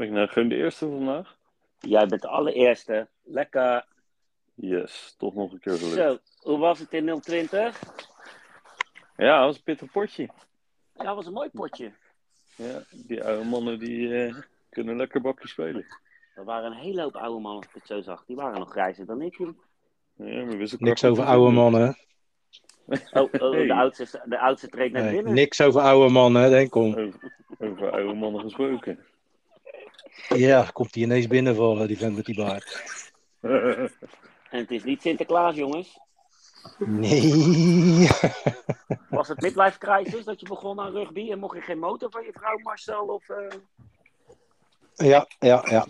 Ben ik nou gewoon de eerste vandaag? Jij bent de allereerste. Lekker. Yes, toch nog een keer gelukt. Zo, hoe was het in 020? Ja, dat was een pittig potje. Ja, dat was een mooi potje. Ja, die oude mannen die eh, kunnen lekker bakje spelen. Er waren een hele hoop oude mannen, als ik het zo zag. Die waren nog grijzer dan ik. joh. Ja, maar wist ik Niks wel over oude doen. mannen. Oh, oh Hey. de, oudste, de oudste treedt naar Nee, binnen. niks over oude mannen, denk om. Over, over oude mannen gesproken. Ja, komt hij ineens binnenvallen, die vent met die baard. En het is niet Sinterklaas, jongens. Nee. Was het midlife crisis dat je begon aan rugby en mocht je geen motor van je vrouw, Marcel? Of, eh? Ja, ja, ja.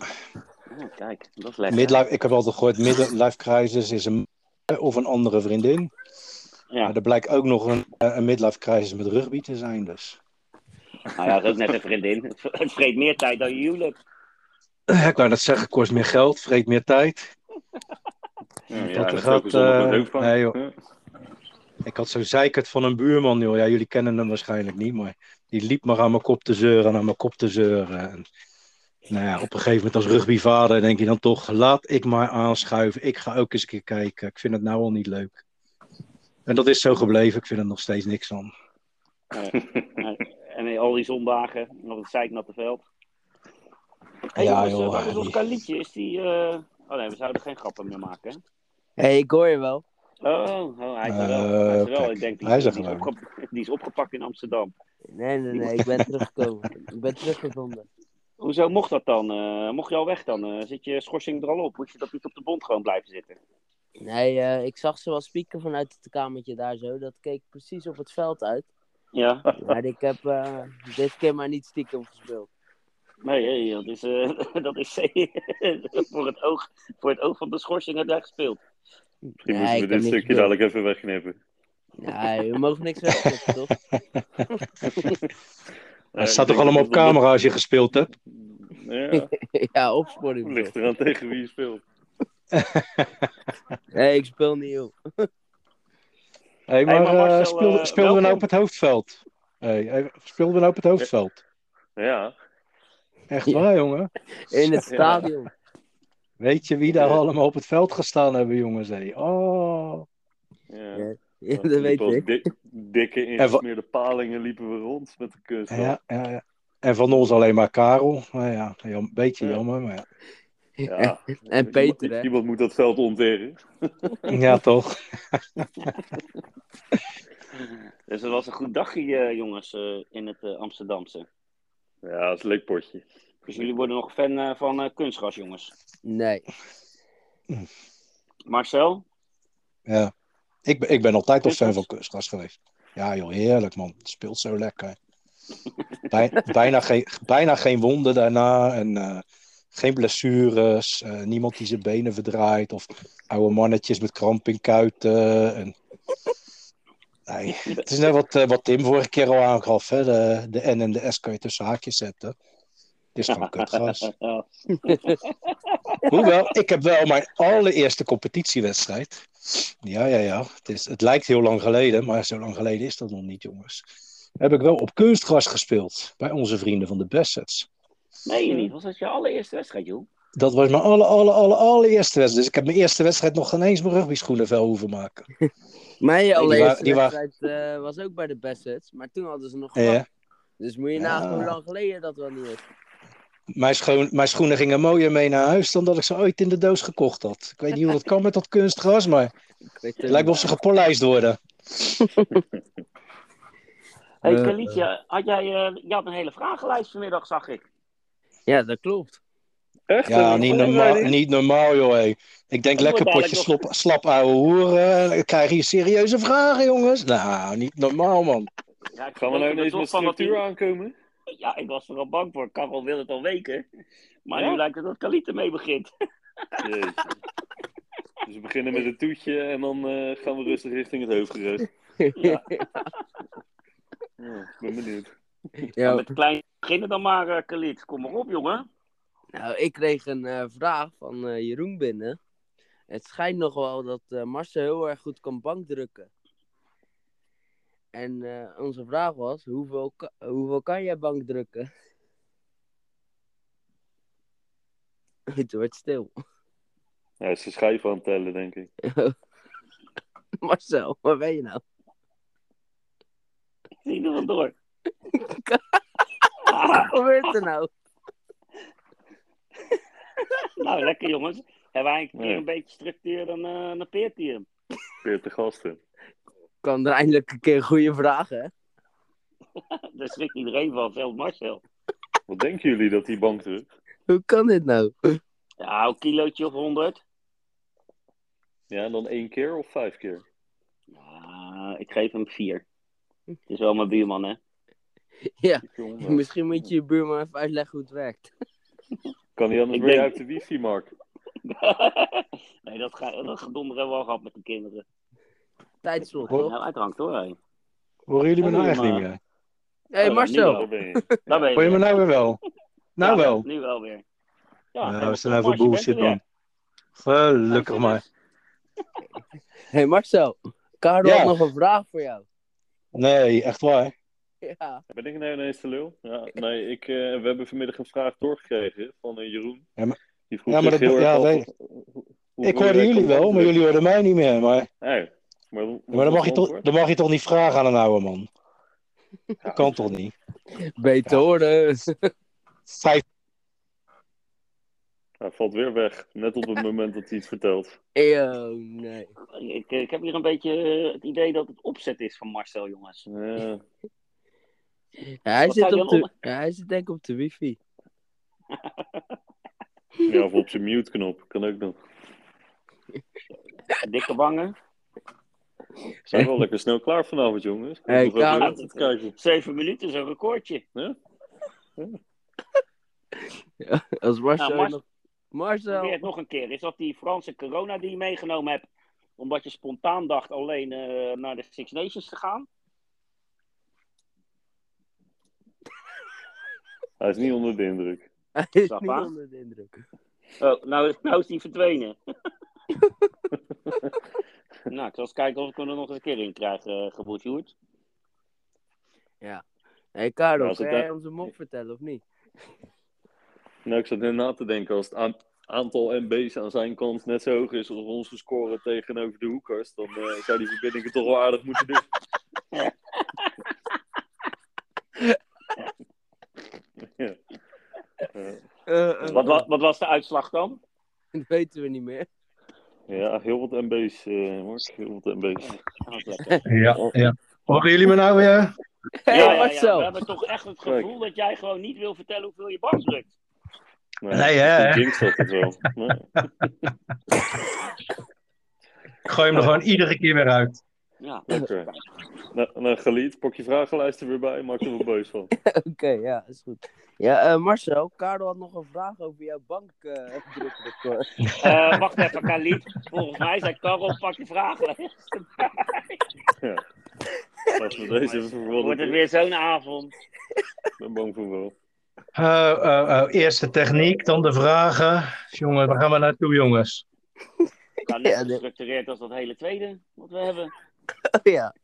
oh, kijk, dat is lekker. Midlife, ik heb altijd gehoord, midlife crisis is een of een andere vriendin. Ja, Maar er blijkt ook nog een, eh, een midlife crisis met rugby te zijn, dus. Nou ja, dat is ook net een vriendin. Het, vreet meer tijd dan je huwelijk. Ja, ik wou net zeggen, kost meer geld, vreet meer tijd. Ja, ja, Dat gaat, eh, van. nee, joh. Ik had zo'n zeikert van een buurman, joh. Ja, jullie kennen hem waarschijnlijk niet, maar die liep maar aan mijn kop te zeuren en aan mijn kop te zeuren. En, nou ja, op een gegeven moment als rugbyvader denk je dan toch, laat ik maar aanschuiven. Ik ga ook eens een keer kijken. Ik vind het nou al niet leuk. En dat is zo gebleven. Ik vind er nog steeds niks van. En al die zondagen, nog het zeiknatte veld. Hey, Ja, jongens, joh, eh, waar is ons die- Kalietje? Is die... eh, Oh nee, we zouden geen grappen meer maken. hè? Hé, hey, ik hoor je wel. Oh, oh hij is er Eh, wel. Hij is er wel. kijk, Ik denk, die, hij is die, is gewoon. opge- die is opgepakt in Amsterdam. Nee, nee, nee, ik ben teruggekomen. Ik ben teruggevonden. Hoezo mocht dat dan? Eh, mocht je al weg dan? Eh, zit je schorsing er al op? Moet je dat niet op de bond gewoon blijven zitten? Nee, eh, ik zag ze wel spieken vanuit het kamertje daar zo. Dat keek precies op het veld uit. Ja. Maar ik heb eh, dit keer maar niet stiekem gespeeld. Nee, hey, dat is, eh, dat is voor, het oog, voor het oog van de schorsing heb jij gespeeld. Misschien Nee, moeten we dit stukje dadelijk even wegknippen. Nee, we mogen niks wegzetten, toch? Het staat toch allemaal op camera als je gespeeld hebt? Ja, ja, opsporing. ligt bro. eraan tegen wie je speelt. Nee, ik speel niet, joh. Hey, maar, maar Marcel, speelden, speelden we nou op het hoofdveld? Hey, hey, speelden we nou op het hoofdveld? Ja, Echt Ja. waar, jongen? In het stadion. Weet je wie daar allemaal op het veld gestaan hebben, jongens? Hey. Oh. ja. Ja, dat weet ik. dik- dikke ingesmeerde palingen liepen we rond met de kunst. Ja, ja, ja. En van ons alleen maar Karel. Nou ja, een beetje Ja. jammer, maar ja. Ja. En Peter, hè? Iemand moet dat veld onteren. Ja, toch? Dus het was een goed dagje, eh, jongens, eh, in het eh, Amsterdamse. Ja, dat is een leuk potje. Dus jullie worden nog fan van kunstgras, jongens. Nee. Marcel? Ja. Ik, ben- ik ben altijd al fan van kunstgras geweest. Ja, joh, heerlijk, man. Het speelt zo lekker. Bij- bijna, geen, bijna geen wonden daarna. En eh, geen blessures. eh, niemand die zijn benen verdraait. Of oude mannetjes met kramp in kuiten. En... Nee, het is net wat, eh, wat Tim vorige keer al aangaf. Hè? De, de N en de S kan je tussen haakjes zetten. Het is gewoon kutgras. Ja. Hoewel, ik heb wel mijn allereerste competitiewedstrijd. Ja, ja, ja. Het, is, het lijkt heel lang geleden, maar zo lang geleden is dat nog niet, jongens. Heb ik wel op kunstgras gespeeld bij onze vrienden van de Bassets. Nee, je niet. Was dat je allereerste wedstrijd, joh? Dat was mijn alle, alle, alle, allereerste wedstrijd. Dus ik heb mijn eerste wedstrijd nog geen eens mijn rugbyschoenen vel hoeven maken. Mijn allereerste die waren- wedstrijd eh, was ook bij de Bassets. Maar toen hadden ze nog Ja. Dus moet je Ja. nagaan hoe lang geleden dat wel niet is. Mijn, schoon, mijn schoenen gingen mooier mee naar huis dan dat ik ze ooit in de doos gekocht had. Ik weet niet hoe dat kan met dat kunstgras, maar Ik weet het lijkt wel of ze gepolijst worden. hey, Eh, Kalietje, had jij eh, je had een hele vragenlijst vanmiddag, zag ik. Ja, dat klopt. Echt? Ja, niet normaal, niet normaal joh. hé. Ik denk lekker potje slop, slap ouwe hoeren. Ik krijg hier serieuze vragen, jongens. Nou, niet normaal, man. Ja, ik Gaan we nou er ineens met structuur aankomen? Ja, ik was er al bang voor. Karel wil het al weken. Maar Ja? nu lijkt het dat Kaliet ermee begint. Dus we beginnen met een toetje en dan eh, gaan we rustig richting het hoofdgerecht. Ja. Ja, ik ben benieuwd. Ja, Met de klein beginnen dan maar, Kaliet. Kom maar op, jongen. nou, ik kreeg een eh, vraag van eh, Jeroen binnen. Het schijnt nog wel dat eh, Marcel heel erg goed kan bankdrukken. En eh, onze vraag was, hoeveel, ka- hoeveel kan jij bankdrukken? Het wordt stil. Hij is zijn schijf aan het tellen, denk ik. Marcel, waar ben je nou? Ik zie er wel door. Wat gebeurt er nou? Nou, lekker jongens. Hebben wij een keer Ja. een beetje structuur, dan, eh dan peert hij hem. 40 gasten. Kan er eindelijk een keer goede vragen, hè? Daar schrikt iedereen van, zelfs Marcel. Wat denken jullie dat die bank drukt? Hoe kan dit nou? Ja, een kilootje of 100. Ja, en dan één keer of vijf keer? Ja, ik geef hem vier. Het is wel mijn buurman, hè? Ja, Jongen, misschien moet je je buurman even uitleggen hoe het werkt. Kan hij anders Ik weer denk- uit de wifi, Mark? nee, dat, ga, dat gedonder hebben we al gehad met de kinderen. Tijdslot, Wat? toch? Nou, uithangt hoor. hé. Horen jullie me Ja, nou echt niet meer? Hé, hey, Oh, Marcel. Daar ben je. Daar ben je Hoor je me nou weer wel? Nou Ja, wel. Nu wel weer. Ja, helemaal we zijn top, even bullshit dan. Gelukkig maar. Hé, hey, Marcel. Karel Ja. had nog een vraag voor jou. Nee, echt waar. Ja. Ben ik nou ineens de lul? Ja, nee, ik, eh, we hebben vanmiddag een vraag doorgekregen van eh, Jeroen. Ja, maar- Die vroeg Ja, maar zich dat- heel ja, erg af weet- hoe- hoe- hoe Ik hoorde jullie wel, maar jullie hoorden mij niet meer. Maar, Nee, maar maar dan, mag je toch, dan mag je toch niet vragen aan een oude man? Dat kan toch niet? Beter horen. Vijf. Hij valt weer weg, net op het moment dat hij iets vertelt. Eeuw, nee. Ik, ik heb hier een beetje eh, het idee dat het opzet is van Marcel, jongens. Ja, Ja, hij, Wat zit zou op je de, ja, hij zit denk ik op de wifi. ja, of op zijn mute-knop, kan ook nog. Dikke wangen. We zijn wel lekker snel klaar vanavond, jongens. Hey, kijken. Zeven minuten is een recordje. Als Marcel Nou, Mar- nog... Probeer Marcel. het nog een keer. Is dat die Franse corona die je meegenomen hebt? Omdat je spontaan dacht alleen eh, naar de Six Nations te gaan? Hij is niet onder de indruk. Hij is niet onder de indruk. Oh, nou, is- nou is die verdwenen. nou, ik zal eens kijken of ik hem er nog eens een keer in krijg, uh, geboetjoerd. Hé, hey, Ja, als kan het jij een mop vertellen of niet? Nou, ik zat net na te denken, als het aan- aantal MB's aan zijn kant net zo hoog is als onze score tegenover de hoekers, dan eh, zou die verbinding het toch wel aardig moeten doen. Ja. Eh, Eh, eh, Wat, wa- wat was de uitslag dan? Dat weten we niet meer. ja, heel wat MB's, eh Mark. Heel wat MB's. Was lekker. Ja, ja. Horen jullie me nou weer? Ja, ja, ja, we hebben toch echt het gevoel dat jij gewoon niet wil vertellen hoeveel je bank drukt. Nee, hè? dat het wel. Nee. Ik gooi hem er gewoon iedere keer weer uit. Ja, Lekker. Nou, nou, Galiet, pak je vragenlijst er weer bij. Maak er wel boos van. Oké, ja, is goed. Ja, eh, Marcel, Karel had nog een vraag over jouw bankdrukrecord. Eh, wacht even, Khalid. Volgens mij zei Karel, pak je vragen. Ja. Laten we deze even. Wordt het weer zo'n avond? Ik ben bang voor wel. Eh, eh, eh, eerst de techniek, dan de vragen. Jongen, waar gaan we naartoe, jongens? Nou, net Ja, gestructureerd als dat hele tweede wat we hebben. Oh, ja.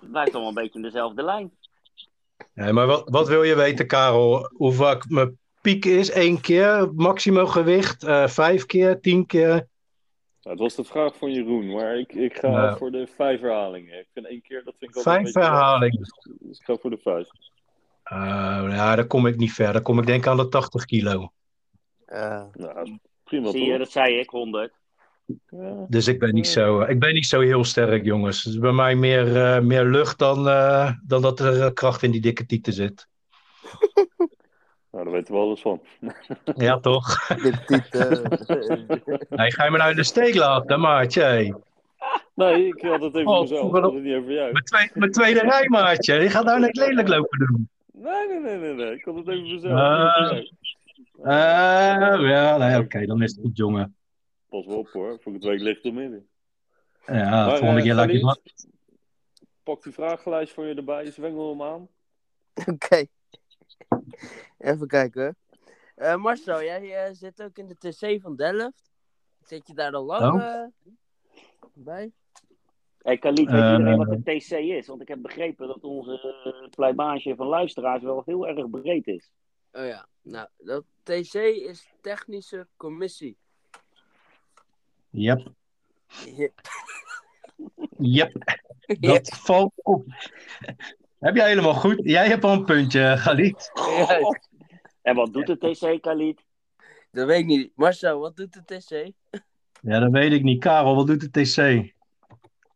Het blijft allemaal een beetje in dezelfde lijn. Nee, maar wat, wat wil je weten, Karel? Hoe vaak mijn piek is? Eén keer maximum gewicht? eh, vijf keer? Tien keer? Nou, het was de vraag van Jeroen, maar ik, ik ga Nou. voor de vijf herhalingen. Ik vind één keer, dat vind ik altijd Vijf beetje herhalingen. Dus ik ga voor de vijf. Uh, ja, daar kom ik niet ver. Dan kom ik denk ik aan de 80 kilo. Eh, Nou, prima Zie je, toch? dat zei ik, 100. Ja. Dus ik ben niet zo, ik ben niet zo heel sterk, jongens. Het is bij mij meer, eh, meer lucht dan, eh, dan dat er eh, kracht in die dikke tieten zit. Nou, daar weten we alles van. Ja, toch? Hey, ga je me nou in de steek laten, maatje? Nee, ik had het even Oh, voor mezelf. Ik had het niet over jou. Mijn, twee, mijn tweede rij, maatje. Je gaat nou net lelijk lopen doen. Nee, nee, nee, nee, nee. Ik had het even voor mezelf. Ah. jou. Eh, ja, nee, oké, dan is het goed, jongen. Pas wel op hoor, voor het week ligt er midden. Ja, Maar, volgende eh, keer laat ik Pak die vragenlijst voor je erbij, zwengel hem aan. Oké. Even kijken. Eh, Marcel, jij eh, zit ook in de TC van Delft. Zit je daar al lang Oh. bij? Hey, Khalid, weet Eh, iedereen wat de TC is? Want ik heb begrepen dat onze uh, pleibage van luisteraars wel heel erg breed is. Oh ja. Nou, dat TC is technische commissie. Yep, Ja. yep. Dat valt op. Heb jij helemaal goed? Jij hebt al een puntje, Galit. Ja, En wat doet de TC, Khalid? dat weet ik niet. Marcel, wat doet de TC? Ja, dat weet ik niet. Karel, wat doet de TC?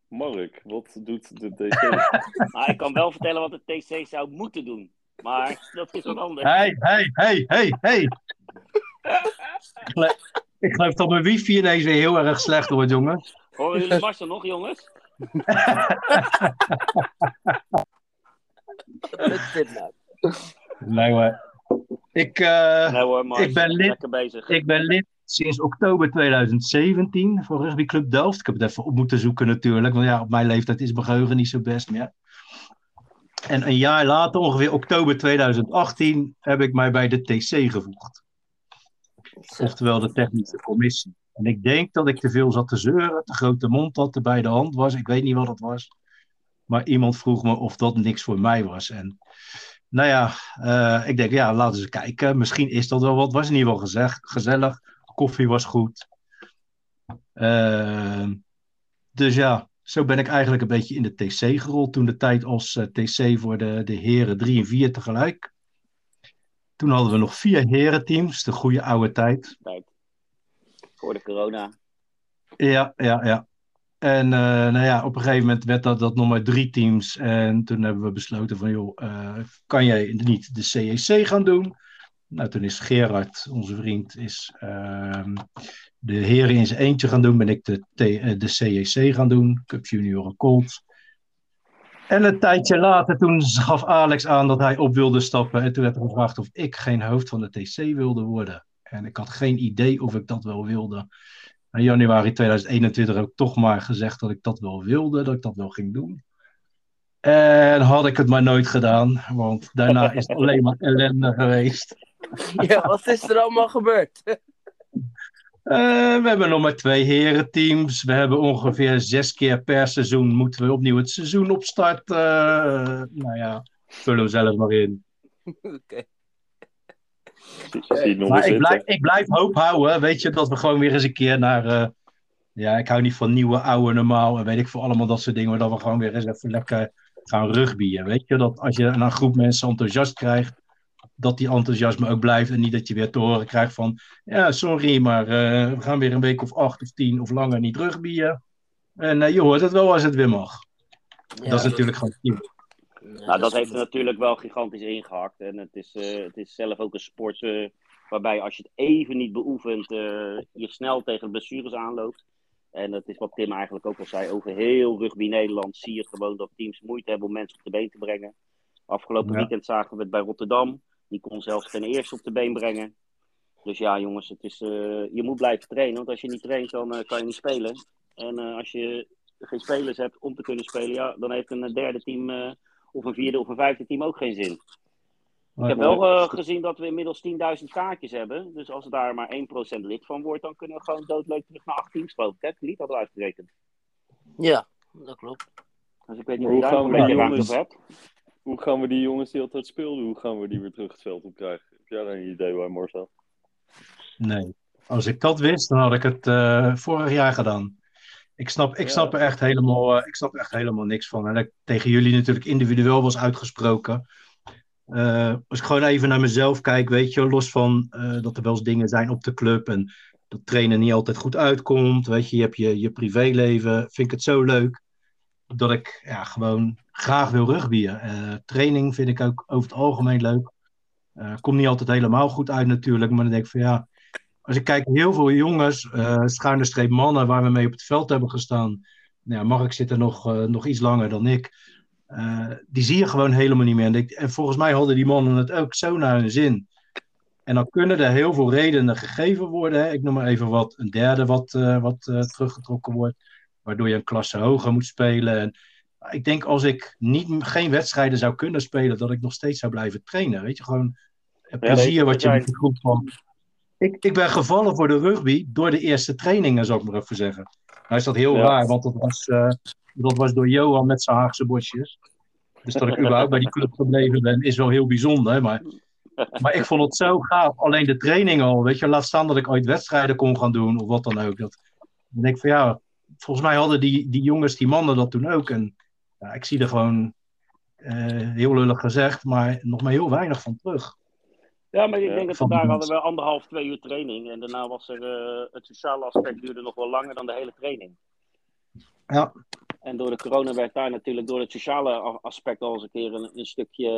Mark, wat doet de DC? Nou, ik kan wel vertellen wat de TC zou moeten doen. Maar dat is wat anders. Hey, hey, hey, hey, hey. Ik geloof- Ik dat mijn wifi ineens weer heel erg slecht wordt, jongens. Horen jullie Marcel nog, jongens? Wat is dit nou? Nee hoor. Ik, eh, Nee hoor, Marcel. Ik ben lid. Lekker bezig. ik ben lid sinds oktober 2017 voor Rugby Club Delft. Ik heb het even op moeten zoeken natuurlijk, want ja, op mijn leeftijd is mijn geheugen niet zo best meer. En een jaar later, ongeveer oktober 2018, heb ik mij bij de TC gevoegd. Oftewel de technische commissie. En ik denk dat ik te veel zat te zeuren, te grote mond had, te bij de hand was. Ik weet niet wat het was. Maar iemand vroeg me of dat niks voor mij was. En nou ja, eh, ik denk, ja, laten eens kijken. Misschien is dat wel wat. Was in ieder geval gezellig. Koffie was goed. Eh, dus ja, zo ben ik eigenlijk een beetje in de TC gerold. Toen de tijd als eh, TC voor de, de heren 3 en 4 tegelijk. Toen hadden we nog vier herenteams, de goede oude tijd. Voor de corona. Ja, ja, ja. En eh, nou ja, op een gegeven moment werd dat, dat nog maar drie teams. En toen hebben we besloten van, joh, eh, kan jij niet de CEC gaan doen? Nou, toen is Gerard, onze vriend, is ehm, de heren in zijn eentje gaan doen. Ben ik de, eh, de CEC gaan doen, Cup Junior Colts. En een tijdje later, toen gaf Alex aan dat hij op wilde stappen. En toen werd er gevraagd of ik geen hoofd van de TC wilde worden. En ik had geen idee of ik dat wel wilde. In januari 2021 heb ik toch maar gezegd dat ik dat wel wilde, dat ik dat wel ging doen. En had ik het maar nooit gedaan, want daarna is het alleen maar ellende geweest. Ja, wat is er allemaal gebeurd? Eh, we hebben nog maar twee herenteams. We hebben ongeveer zes keer per seizoen moeten we opnieuw het seizoen opstarten. Eh, nou ja, vullen we zelf maar in. Oké. Maar ik blijf, ik blijf hoop houden, weet je, dat we gewoon weer eens een keer naar... eh, ja, ik hou niet van nieuwe, oude, normaal en weet ik veel allemaal dat soort dingen. Maar dat we gewoon weer eens even lekker gaan rugbyen, weet je. Dat als je een groep mensen enthousiast krijgt, dat die enthousiasme ook blijft. En niet dat je weer te horen krijgt van, ja, sorry, maar eh, we gaan weer een week of acht of tien of langer niet rugbyen. En eh, je hoort het wel als het weer mag. Ja, dat is natuurlijk gewoon nieuw. Nou, dat heeft er natuurlijk wel gigantisch ingehakt. En het is, eh, het is zelf ook een sport eh, waarbij als je het even niet beoefent, eh, je snel tegen blessures aanloopt. En dat is wat Tim eigenlijk ook al zei. Over heel rugby Nederland zie je gewoon dat teams moeite hebben om mensen op de been te brengen. Afgelopen Ja. weekend zagen we het bij Rotterdam. Die kon zelfs geen eerste op de been brengen. Dus ja, jongens, het is, eh, je moet blijven trainen. Want als je niet traint, dan eh, kan je niet spelen. En eh, als je geen spelers hebt om te kunnen spelen, ja, dan heeft een derde team eh, of een vierde of een vijfde team ook geen zin. Ik heb wel eh, gezien dat we inmiddels 10.000 kaartjes hebben. Dus als daar maar 1% lid van wordt, dan kunnen we gewoon doodleuk terug naar 8 teams, ik. Hè? Niet hadden uitgerekend. Ja, dat klopt. Dus ik weet niet Hoe je daar een beetje ruimte hebt. Hoe gaan we die jongens die altijd speelden, hoe gaan we die weer terug het veld op krijgen? Heb jij daar een idee bij, Marcel? Nee. Als ik dat wist, dan had ik het eh, vorig jaar gedaan. Ik snap, ik Ja. snap er echt helemaal, eh, ik snap er echt helemaal niks van. En dat ik tegen jullie natuurlijk individueel was uitgesproken. Eh, als ik gewoon even naar mezelf kijk, weet je, los van dat er wel eens dingen zijn op de club en dat trainen niet altijd goed uitkomt. Weet je, je hebt je, je privéleven. Vind ik het zo leuk dat ik ja, gewoon graag wil rugbyen. Eh training vind ik ook over het algemeen leuk. Eh komt niet altijd helemaal goed uit natuurlijk, maar dan denk ik van ja, als ik kijk, heel veel jongens, eh schuine streep mannen waar we mee op het veld hebben gestaan. Nou ja, Mark zit er nog, nog iets langer dan ik. Die zie je gewoon helemaal niet meer. En, volgens mij hadden die mannen het ook zo naar hun zin. En dan kunnen er heel veel redenen gegeven worden. Hè. Ik noem maar even wat. Een derde wat, wat teruggetrokken wordt. Waardoor je een klasse hoger moet spelen. En ik denk als ik niet, geen wedstrijden zou kunnen spelen, dat ik nog steeds zou blijven trainen. Weet je, gewoon het plezier wat je zijn. met de groep van. Ik, ik ben gevallen voor de rugby door de eerste trainingen, zou ik maar even zeggen. Nou is dat heel Ja. raar, want dat was, eh, dat was door Johan met zijn Haagse bosjes. Dus dat ik überhaupt bij die club gebleven ben, is wel heel bijzonder. Maar Maar ik vond het zo gaaf. Alleen de training al. Weet je, laat staan dat ik ooit wedstrijden kon gaan doen. Of wat dan ook. Dat, dan denk ik van ja, volgens mij hadden die, die jongens, die mannen dat toen ook. En ja, ik zie er gewoon, eh, heel lullig gezegd, maar nog maar heel weinig van terug. Ja, maar ik denk dat we van daar hadden we anderhalf, twee uur training. En daarna was er eh, het sociale aspect duurde nog wel langer dan de hele training. Ja. En door de corona werd daar natuurlijk door het sociale aspect al eens een keer een, een stukje.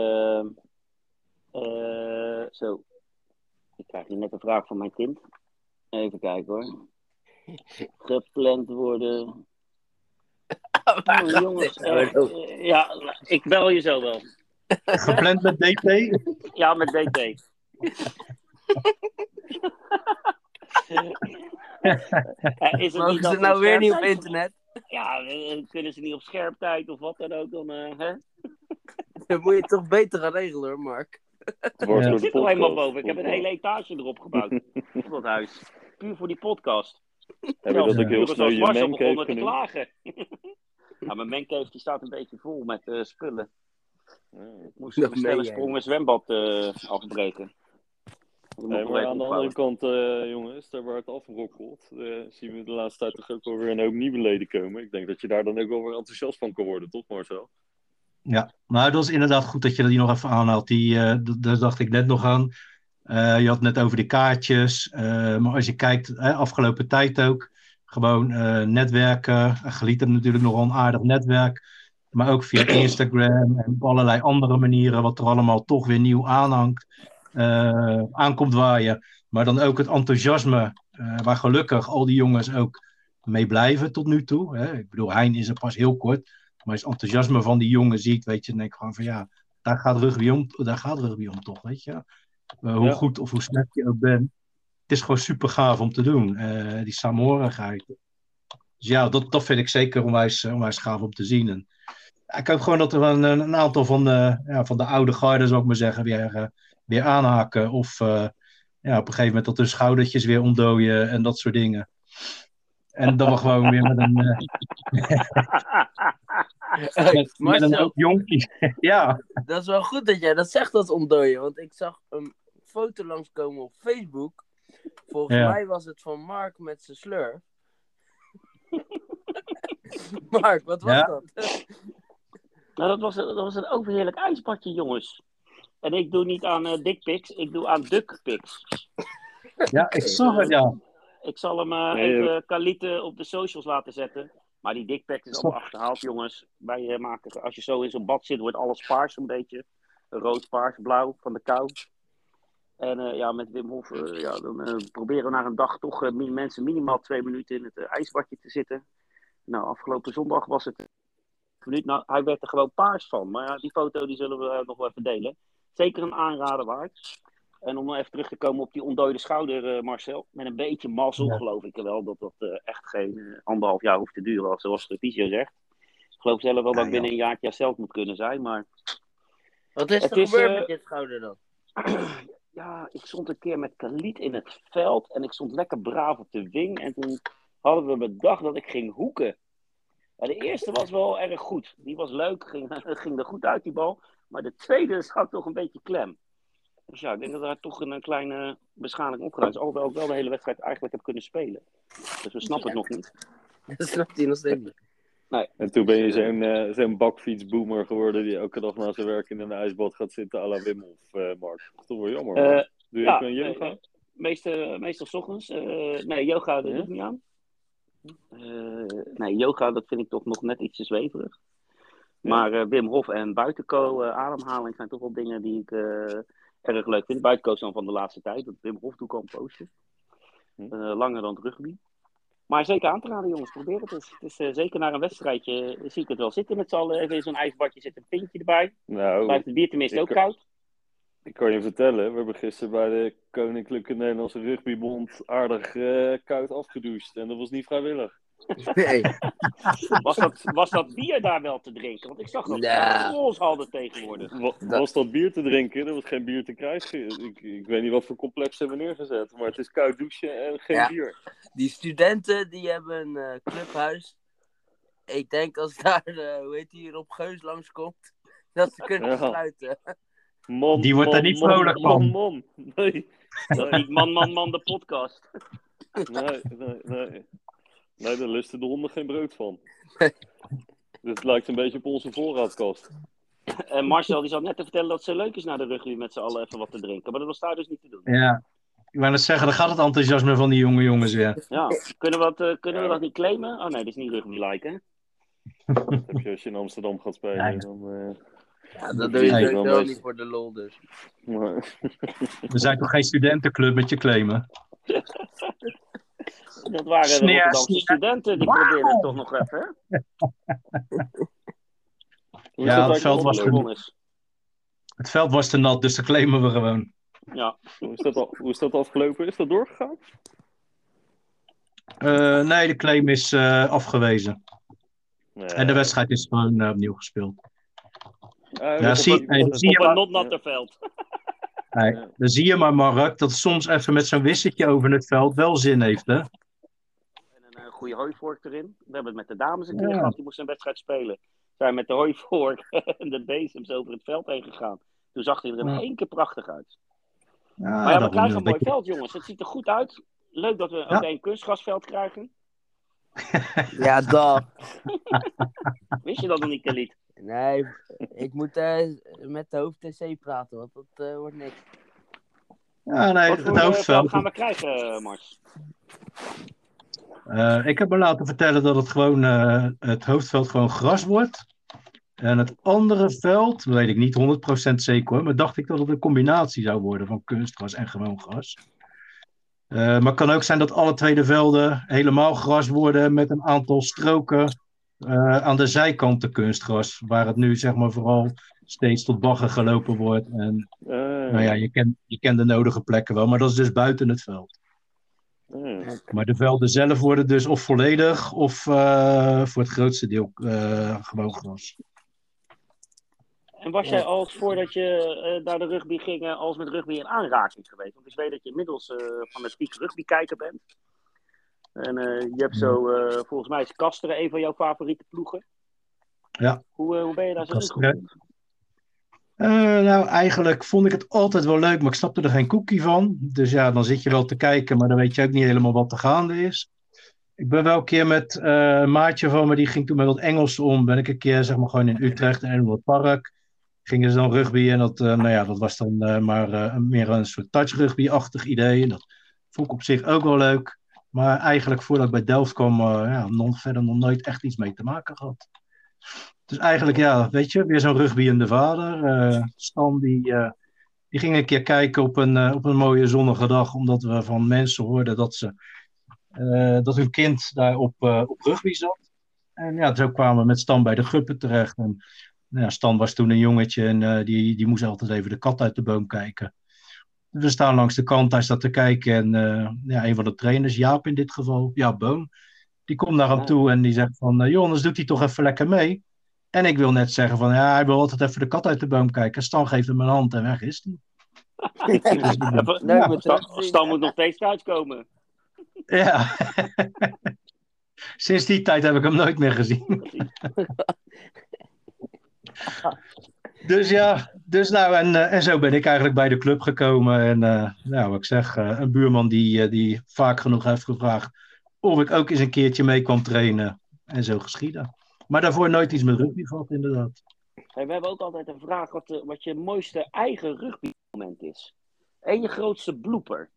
eh, zo. Ik krijg hier net een vraag van mijn kind. Even kijken hoor. Gepland worden. Oh, jongens. eh, ja, ik bel je zo wel. Gepland met DT? Ja, met DT. Eh, is het Mogen ze nou weer niet op scherp internet? Ja, kunnen ze niet op scherptijd of wat dan ook? Dan, eh, hè? Dan moet je het toch beter gaan regelen hoor, Mark. Het wordt Ja. door Ik zit er helemaal boven. Ik heb een hele etage erop gebouwd. op dat huis. Puur voor die podcast. Heb je dat ook heel snel je te klagen. Ja, mijn mancave die staat een beetje vol met eh, spullen. Ja. Ik moest Dat een snelle sprong mijn zwembad eh, afbreken. Dat Nee, maar aan de andere kant, eh, jongens, daar waar het afbrokkelt, eh, zien we de laatste tijd toch ook wel weer een hoop nieuwe leden komen. Ik denk dat je daar dan ook wel weer enthousiast van kan worden, toch Marcel? Ja, maar dat is inderdaad goed dat je die nog even aanhaalt. Die, eh, daar dacht ik net nog aan. Eh, je had het net over de kaartjes. eh, maar als je kijkt, eh, afgelopen tijd ook, gewoon eh, netwerken. Geliet heeft natuurlijk nogal een aardig netwerk. Maar ook via Instagram en op allerlei andere manieren, wat er allemaal toch weer nieuw aanhangt, eh, aankomt waaien. Maar dan ook het enthousiasme, eh, waar gelukkig al die jongens ook mee blijven tot nu toe. Hè. Ik bedoel, Hein is er pas heel kort. Maar als het enthousiasme van die jongen ziet, weet je, dan denk ik gewoon van ja, daar gaat rugby om, daar gaat rugby om toch, weet je. Hoe Ja. goed of hoe slecht je ook bent. Het is gewoon super gaaf om te doen, eh, die saamhorigheid. Dus ja, dat, dat vind ik zeker onwijs, eh, onwijs gaaf om te zien. En, ik hoop gewoon dat er een, een aantal van de, ja, van de oude garden, zou ik maar zeggen, weer, eh, weer aanhaken. Of ja, op een gegeven moment dat de schoudertjes weer ontdooien en dat soort dingen. En dan we gewoon weer met een, eh, met, met een ja, dat is wel goed dat jij dat zegt, dat ontdooien. Want ik zag een foto langskomen op Facebook. Volgens Ja. mij was het van Mark met zijn slurf. Mark, wat was Ja? dat? Nou, dat was, dat was een overheerlijk ijsbadje, jongens. En ik doe niet aan uh, dickpics, ik doe aan duckpics. ja, ik zag het, ja. Ik zal hem uh, Nee, even Kalite op de socials laten zetten. Maar die dickpic is allemaal achterhaald, jongens. Wij uh, maken, als je zo in zo'n bad zit, wordt alles paars een beetje. Rood, paars, blauw van de kou. En uh, ja, met Wim Hof uh, ja, dan uh, proberen we na een dag toch uh, mensen minimaal twee minuten in het uh, ijsbadje te zitten. Nou, afgelopen zondag was het minuut. Nou, hij werd er gewoon paars van. Maar ja, die foto die zullen we nog wel even delen. Zeker een aanrader waard. En om even terug te komen op die ontdooide schouder, uh, Marcel. Met een beetje mazzel ja. geloof ik wel dat dat uh, echt geen uh, anderhalf jaar hoeft te duren, zoals de visio zegt. Ik geloof zelf wel dat ik binnen een jaartje zelf moet kunnen zijn, maar... Wat is er gebeurd met dit schouder dan? ja, ik stond een keer met Kaliet in het veld en ik stond lekker braaf op de wing. En toen hadden we bedacht dat ik ging hoeken. Ja, de eerste was wel erg goed. Die was leuk, ging, ging er goed uit die bal. Maar de tweede zat toch een beetje klem. Dus ja, ik denk dat daar toch een, een kleine beschadiging opgedaan is. Alhoewel ik wel de hele wedstrijd eigenlijk heb kunnen spelen. Dus we snappen het nog niet. Dat snapt hij nog steeds niet. Nee. En toen ben je zo'n uh, zo'n bakfietsboomer geworden die elke dag na zijn werk in een ijsbad gaat zitten à la Wim Hof, uh, Mark. Dat is toch wel jammer. Doe je ja, een yoga? meestal, meestal s ochtends. Nee, yoga dat doe ik niet aan. Nee, yoga dat vind ik toch nog net iets te zweverig. Maar Wim Hof en buitenko, uh, ademhaling zijn toch wel dingen die ik erg leuk vind. Buitenko is dan van de laatste tijd. Dat Wim Hof doe ik al een poosje. Uh, langer dan het rugby. Maar zeker aan te raden, jongens. Probeer het eens. Het is uh, zeker na een wedstrijdje. Zie ik het wel zitten met z'n allen. Even in zo'n ijsbadje zit een pintje erbij. Nou, Blijft het bier tenminste ook kan- koud. ik kan je vertellen, we hebben gisteren bij de Koninklijke Nederlandse Rugbybond aardig eh, koud afgedoucht. En dat was niet vrijwillig. Nee. Was dat, was dat bier daar wel te drinken? Want ik zag dat Nou. we hadden tegenwoordig. Wa- Was dat bier te drinken? Er was geen bier te krijgen. Ik, ik weet niet wat voor complex ze hebben neergezet, maar het is koud douchen en geen Ja. bier. Die studenten die hebben een eh, clubhuis. Ik denk als daar, eh, hoe heet die, Rob Geus langskomt, dat ze kunnen Ja. sluiten. Man, Die wordt man, er niet man, vrolijk man, van. Man, Nee. Dat niet man, man, man, de podcast. Nee, nee, nee. Nee, daar lusten de honden geen brood van. Dus het lijkt een beetje op onze voorraadkast. En Marcel die zat net te vertellen dat het zo leuk is naar de rugby met z'n allen even wat te drinken. Maar dat was daar dus niet te doen. Ja. Ik wou net zeggen, dan gaat het enthousiasme van die jonge jongens weer. Ja, kunnen we dat, eh, kunnen we dat niet claimen? Oh nee, dat is niet rugby-like, hè? Dat heb je als je in Amsterdam gaat spelen. Ja. Dan, eh, Ja, dat doe je sowieso dan- niet voor de lol dus. maar- We zijn toch geen studentenclub met je claimen? Dat waren de Sneer, Rotterdamse sneer. studenten, die probeerden het toch nog even, hè? Hoe is Ja, dat het veld was is. Het veld was te nat, dus dan claimen we gewoon. Ja, Hoe is dat, al- hoe is dat afgelopen? Is dat doorgegaan? Eh, nee, de claim is eh, afgewezen. Nee. En de wedstrijd is gewoon eh, opnieuw gespeeld. Eh, Ja, op zie- op- zie je op een maar- notnatte veld. Ja. dan zie je maar, Mark, dat soms even met zo'n wisseltje over het veld wel zin heeft, hè? En een eh, goede hooivork erin. We hebben het met de dames een keer Ja. gehad, die moesten een wedstrijd spelen. Zijn met de hooivork en de bezems over het veld heen gegaan. Toen zag hij er in Ja. één keer prachtig uit. Ja, maar ja, we krijgen een mooi veld, jongens. Het ziet er goed uit. Leuk dat we ook één kunstgrasveld krijgen. Ja, dag. Wist je dat nog niet, Khalid? Nee, ik moet eh, met de hoofd-TC praten, want dat eh, wordt niks. Ja, nee, Wat het hoofdveld. gaan we krijgen, eh, Mars? Eh, ik heb me laten vertellen dat het gewoon eh, het hoofdveld gewoon gras wordt. En het andere veld, weet ik niet 100% zeker hoor, maar dacht ik dat het een combinatie zou worden van kunstgras en gewoon gras. Eh, maar het kan ook zijn dat alle twee de velden helemaal gras worden met een aantal stroken eh, aan de zijkanten kunstgras. Waar het nu zeg maar vooral steeds tot bagger gelopen wordt. En Eh, nou ja, je kent, je kent de nodige plekken wel, maar dat is dus buiten het veld. Maar de velden zelf worden dus of volledig of voor het grootste deel gewoon gras. En was jij als voordat je eh, naar de rugby ging, eh, als met rugby in aanraking geweest? Want ik weet dat je inmiddels eh fanatiek rugby-kijker bent. En je hebt zo, volgens mij is Kasteren een van jouw favoriete ploegen. Ja. Hoe, hoe ben je daar zo? Eh, nou, eigenlijk vond ik het altijd wel leuk, maar ik snapte er geen koekie van. Dus ja, dan zit je wel te kijken, maar dan weet je ook niet helemaal wat er gaande is. Ik ben wel een keer met eh, een maatje van me, die ging toen met wat Engels om. Ben ik een keer, zeg maar, gewoon in Utrecht in het park. Gingen ze dan rugby en dat, eh, nou ja, dat was dan eh, maar eh, meer een soort touch rugby-achtig idee. En dat vond ik op zich ook wel leuk. Maar eigenlijk voordat ik bij Delft kwam, ja, nog, verder nog nooit echt iets mee te maken gehad. Dus eigenlijk, ja, weet je, weer zo'n rugbyende vader. eh Stan, die, die ging een keer kijken op een, op een mooie zonnige dag, omdat we van mensen hoorden dat, ze, dat hun kind daar op, op rugby zat. En ja, zo kwamen we met Stan bij de Guppen terecht. En nou Stan was toen een jongetje en eh, die, die moest altijd even de kat uit de boom kijken. We staan langs de kant, hij staat te kijken en eh, ja, een van de trainers, Jaap in dit geval, Jaap Boom, die komt naar hem Ja. toe en die zegt van, joh, anders doet hij toch even lekker mee. En ik wil net zeggen van, ja, hij wil altijd even de kat uit de boom kijken. Stan geeft hem een hand en weg is hij. Dus Ja, Stan. Stan moet nog steeds thuiskomen. Ja. Sinds die tijd heb ik hem nooit meer gezien. dus ja, dus nou, en, eh, en zo ben ik eigenlijk bij de club gekomen. En eh, nou, wat ik zeg, eh, een buurman die, die vaak genoeg heeft gevraagd of ik ook eens een keertje mee kwam trainen. En zo geschieden. Maar daarvoor nooit iets met rugby gehad, inderdaad. Hey, we hebben ook altijd een vraag wat, de- wat je mooiste eigen rugby-moment is. En je grootste blooper.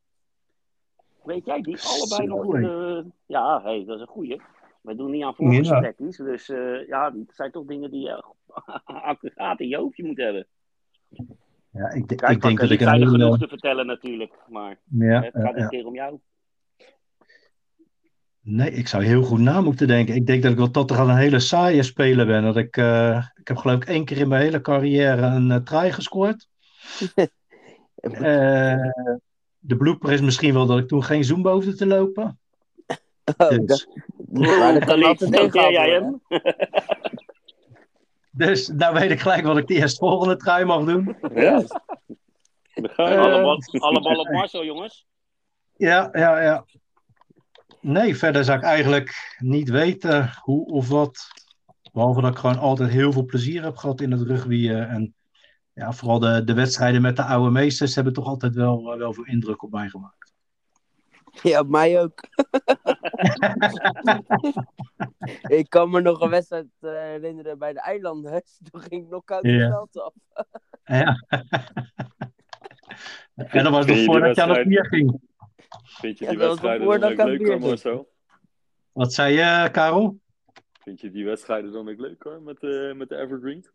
Weet jij die allebei nog de... Ja, hey, dat is een goeie. Wij doen niet aan voorgesprekjes, dus eh, ja, het zijn toch dingen die je accuraat in je hoofdje moet hebben. Ja, ik, Kijk, ik denk dat ik er een genoeg te vertellen natuurlijk, maar Ja, het gaat een ja. keer om jou. Nee, ik zou heel goed na moeten denken. Ik denk dat ik wel tot een hele saaie speler ben. Dat ik, eh, ik heb geloof ik één keer in mijn hele carrière een uh, try gescoord. Eh, de blooper is misschien wel dat ik toen geen zoom hoefde te lopen. Oh, Dus, dat, maar dat kan jij hem? Dus nou weet ik gelijk wat ik de eerstvolgende trui mag doen. Ja. Dan ga je. Eh, alle, bal, alle bal op Marcel, jongens. Ja, ja, ja. Nee, verder zou ik eigenlijk niet weten hoe of wat. Behalve dat ik gewoon altijd heel veel plezier heb gehad in het rugbyen. En ja, vooral de, de wedstrijden met de oude meesters hebben toch altijd wel, wel veel indruk op mij gemaakt. Ja, op mij ook. ik kan me nog een wedstrijd eh, herinneren bij de Eilanders. Toen ging ik knock-out Ja. het veld af. Ja. en dat was nog voordat je aan het bier ging. Vind je Ja, die dat was wedstrijden nog dan voordat ook ik aan leuk, hoor, Marcel? Wat zei je, Karel? Vind je die wedstrijden dan ook leuk hoor, met, eh, met de Evergreen?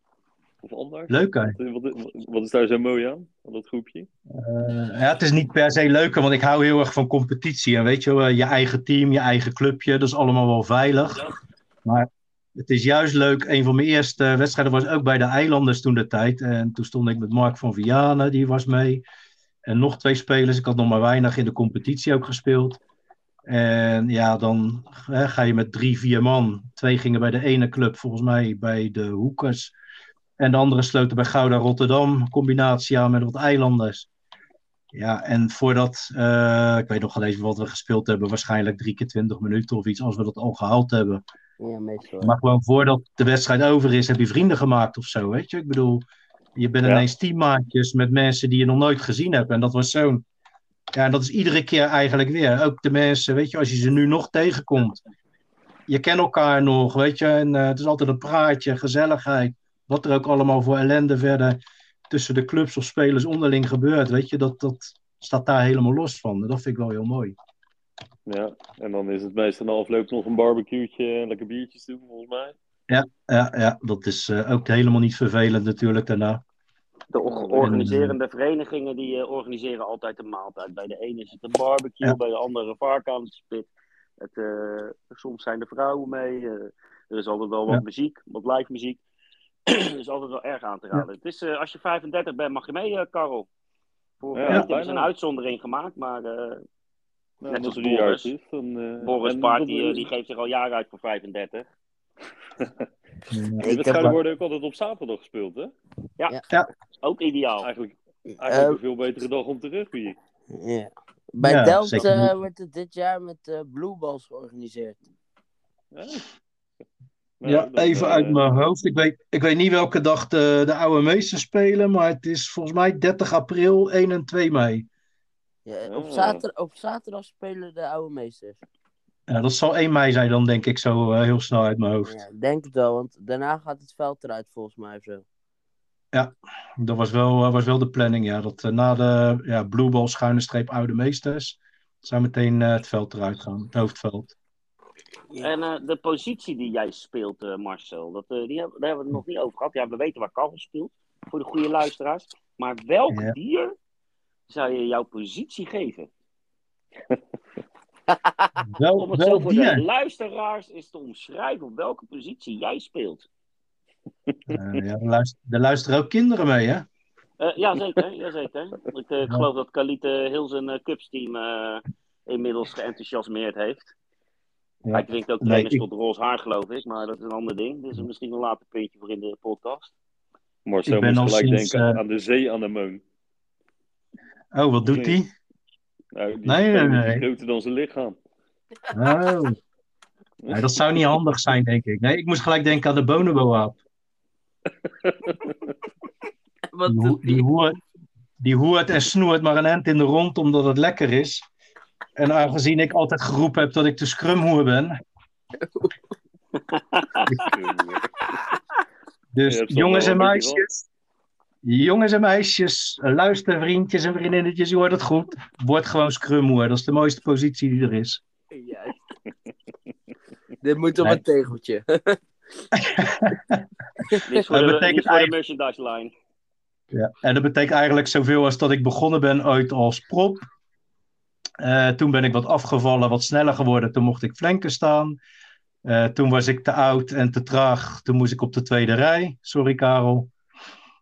Of anders? Leuk hè? Wat, wat, wat is daar zo mooi aan, aan dat groepje? Eh, ja, het is niet per se leuker, want ik hou heel erg van competitie. En weet je, wel, je eigen team, je eigen clubje, dat is allemaal wel veilig. Maar het is juist leuk. Een van mijn eerste wedstrijden was ook bij de Eilanders toen de tijd. En toen stond ik met Mark van Vianen, die was mee. En nog twee spelers. Ik had nog maar weinig in de competitie ook gespeeld. En ja, dan hè, ga je met drie, vier man. Twee gingen bij de ene club, volgens mij bij de Hoekers. En de andere sloten bij Gouda Rotterdam. Combinatie aan met wat eilanders. Ja, en voordat, eh, ik weet nog wel eens wat we gespeeld hebben, waarschijnlijk drie keer twintig minuten of iets, als we dat al gehaald hebben. Ja, meestal. Maar gewoon voordat de wedstrijd over is, heb je vrienden gemaakt of zo, weet je? Ik bedoel, je bent Ja. ineens teammaatjes met mensen die je nog nooit gezien hebt. En dat was zo'n, ja, en dat is iedere keer eigenlijk weer. Ook de mensen, weet je, als je ze nu nog tegenkomt. Je kent elkaar nog, weet je. En eh, het is altijd een praatje, gezelligheid. Wat er ook allemaal voor ellende verder tussen de clubs of spelers onderling gebeurt, weet je. Dat, dat staat daar helemaal los van. Dat vind ik wel heel mooi. Ja, en dan is het meestal na afloop nog een barbecue'tje en lekker biertjes doen, volgens mij. Ja, ja dat is eh, ook helemaal niet vervelend natuurlijk daarna. De or- organiserende verenigingen die eh, organiseren altijd een maaltijd. Bij de ene is het een barbecue, Ja. bij de andere een varkensspit. Het, eh, soms zijn de vrouwen mee. er is altijd wel wat Ja. muziek, wat live muziek. Dat is altijd wel erg aan te raden. Het is, eh, als je 35 bent, mag je mee, eh Karel. Voor Ja, ja, ze bijna. een uitzondering gemaakt, maar eh Nou, Net als Boris. is, dan... eh, Boris Party dat- eh, die geeft zich al jaren uit voor 35. De Ik heb wedstrijden wel- worden ook altijd op zaterdag gespeeld, hè? Ook ideaal. Eigenlijk, Eh, eigenlijk een veel betere dag om te rugbyen. Ja. Bij Ja, Delft eh, wordt het dit jaar met eh Blue Balls georganiseerd. Ja, Ja, even eh, uit mijn hoofd. Ik weet, ik weet niet welke dag de, de oude meesters spelen, maar het is volgens mij 30 april, 1 en 2 mei. Ja, op, zater op zaterdag spelen de oude meesters. Ja, dat zal 1 mei zijn dan, denk ik, zo eh, heel snel uit mijn hoofd. Ja, ik denk het wel, want daarna gaat het veld eruit volgens mij zo. Dat was wel, eh, was wel de planning, ja. Dat na de ja, Blue Ball schuine streep oude meesters zou meteen eh, het veld eruit gaan, het hoofdveld. En eh, de positie die jij speelt, eh, Marcel, dat, eh, die hebben, daar hebben we het nog niet over gehad. Ja, we weten waar Karel speelt, voor de goede luisteraars. Maar welk Ja. dier zou je jouw positie geven? Wel, Om het zo voor de dier. luisteraars is te omschrijven op welke positie jij speelt. Ja, er, luisteren, er luisteren ook kinderen mee, hè? Eh ja, zeker. Ja, zeker. Ik, eh, geloof dat Kalite heel zijn uh, Cupsteam eh, inmiddels geenthousiasmeerd heeft. Ja. Hij klinkt ook Nee, trainers ik- tot roze haar, geloof ik. Maar dat is een ander ding. Dus misschien een later puntje voor in de podcast. Ben moest al gelijk sinds, denken eh, aan de zeeanemoon. Oh, wat doet Nee. die? Nou, die Nee, nee, nee. groter dan zijn lichaam. Oh. Nee, dat zou niet handig zijn, denk ik. Nee, ik moest gelijk denken aan de bonobo-aap. Wat Die, die, die hoert en snoert maar een end in de rond omdat het lekker is. En aangezien ik altijd geroepen heb dat ik de scrumhoer ben. Dus jongens en meisjes. Jongens en meisjes, luister vriendjes en vriendinnetjes, je hoort het goed. Word gewoon scrumhoer. Dat is de mooiste positie die er is. Juist. Dit moet op Nee. een tegeltje. Dit voor, Dat de, betekent de eigenlijk- merchandise line. Ja, en dat betekent eigenlijk zoveel als dat ik begonnen ben ooit als prop. Eh, toen ben ik wat afgevallen, wat sneller geworden. Toen mocht ik flanken staan. Eh, toen was ik te oud en te traag. Toen moest ik op de tweede rij. Sorry, Karel.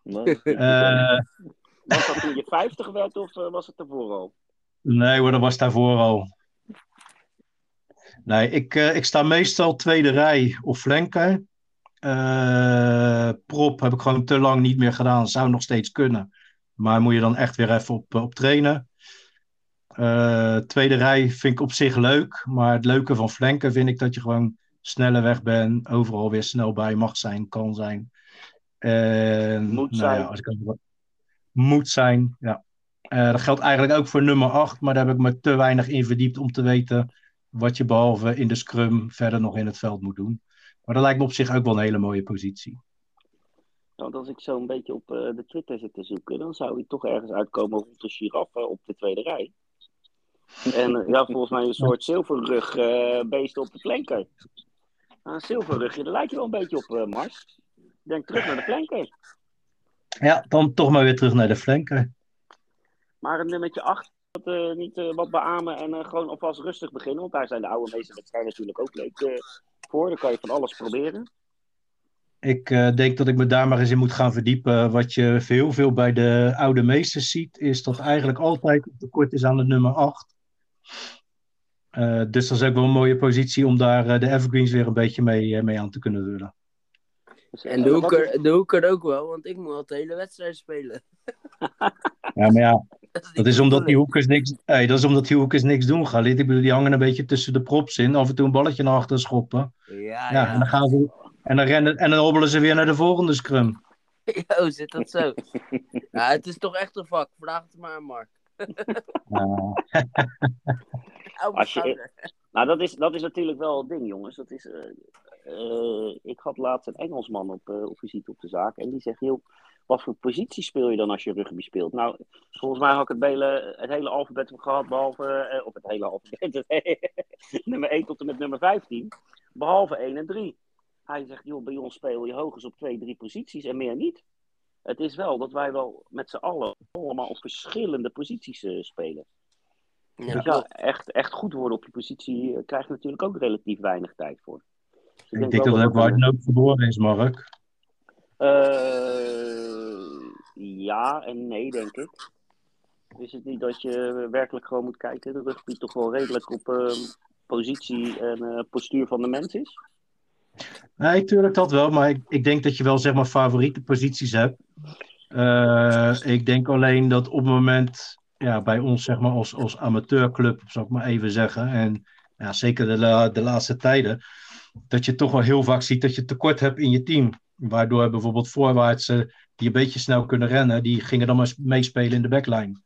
Eh, Was dat toen je 50 werd of was het ervoor al? nee hoor, dat was daarvoor al. Nee, ik, eh, ik sta meestal tweede rij of flanken. Eh, prop heb ik gewoon te lang niet meer gedaan. Zou nog steeds kunnen. Maar moet je dan echt weer even op, op trainen. Eh, tweede rij vind ik op zich leuk. Maar het leuke van flanken vind ik dat je gewoon sneller weg bent. Overal weer snel bij mag zijn, kan zijn. Moet nou zijn. Ja, als, ik moet zijn. Ja. Eh, dat geldt eigenlijk ook voor nummer 8, maar daar heb ik me te weinig in verdiept om te weten wat je behalve in de scrum verder nog in het veld moet doen. Maar dat lijkt me op zich ook wel een hele mooie positie. Want als ik zo een beetje op uh, de Twitter zit te zoeken, dan zou hij toch ergens uitkomen rond de giraffe op de tweede rij. En uh, ja, volgens mij een soort zilverrug uh, beest op de flanker. Een zilverrugje, daar lijkt je wel een beetje op, Mars. Denk terug naar de flanker. Ja, dan toch maar weer terug naar de flanker. Maar een nummertje 8, uh, niet uh, wat beamen en uh, gewoon alvast rustig beginnen. Want daar zijn de oude meeste wedstrijden natuurlijk ook leuk voor. Dan kan je van alles proberen. Ik denk dat ik me daar maar eens in moet gaan verdiepen. Wat je veel, veel bij de oude meesters ziet, is dat eigenlijk altijd tekort is aan de nummer 8. Dus dat is ook wel een mooie positie om daar de evergreens weer een beetje mee, mee aan te kunnen vullen. Dus, en de hoeker, de hoeker ook wel, want ik moet al de hele wedstrijd spelen. Ja, maar ja, dat is, omdat die hoekers niks, hey, dat is omdat die hoekers niks doen, Galit. Ik bedoel, die hangen een beetje tussen de props in. Af en toe een balletje naar achter schoppen. Ja, ja. ja. En dan gaan ze... En dan, rennen, en dan hobbelen ze weer naar de volgende scrum. Ja, zit dat zo? ja, het is toch echt een vak. Vraag het maar aan Mark. Als je, nou, dat is, dat is natuurlijk wel het ding, jongens. Dat is, uh, uh, ik had laatst een Engelsman op, uh, op visite op de zaak. En die zegt, heel wat voor positie speel je dan als je rugby speelt? Nou, volgens mij had ik het hele, het hele alfabet gehad, behalve, of het hele alfabet, nummer 1 tot en met nummer 15, behalve 1 en 3. Hij zegt, joh, bij ons speel je hoogst op 2, 3 posities en meer niet. Het is wel dat wij wel met z'n allen allemaal op verschillende posities uh, spelen. Ja, dus ja, echt, echt goed worden op je positie uh, krijg je natuurlijk ook relatief weinig tijd voor. Dus ik, ik denk, dat het ook waar het geboren is, Mark. Uh, ja en nee, denk ik. Is het niet dat je werkelijk gewoon moet kijken, de rugby toch wel redelijk op uh, positie en postuur van de mens is? Nee, tuurlijk dat wel, maar ik, ik denk dat je wel zeg maar favoriete posities hebt. ik denk alleen dat op het moment, ja, bij ons zeg maar als, als amateurclub, zal ik maar even zeggen, en ja, zeker de, de laatste tijden, dat je toch wel heel vaak ziet dat je tekort hebt in je team. Waardoor bijvoorbeeld voorwaartsen die een beetje snel kunnen rennen, die gingen dan maar meespelen in de backline.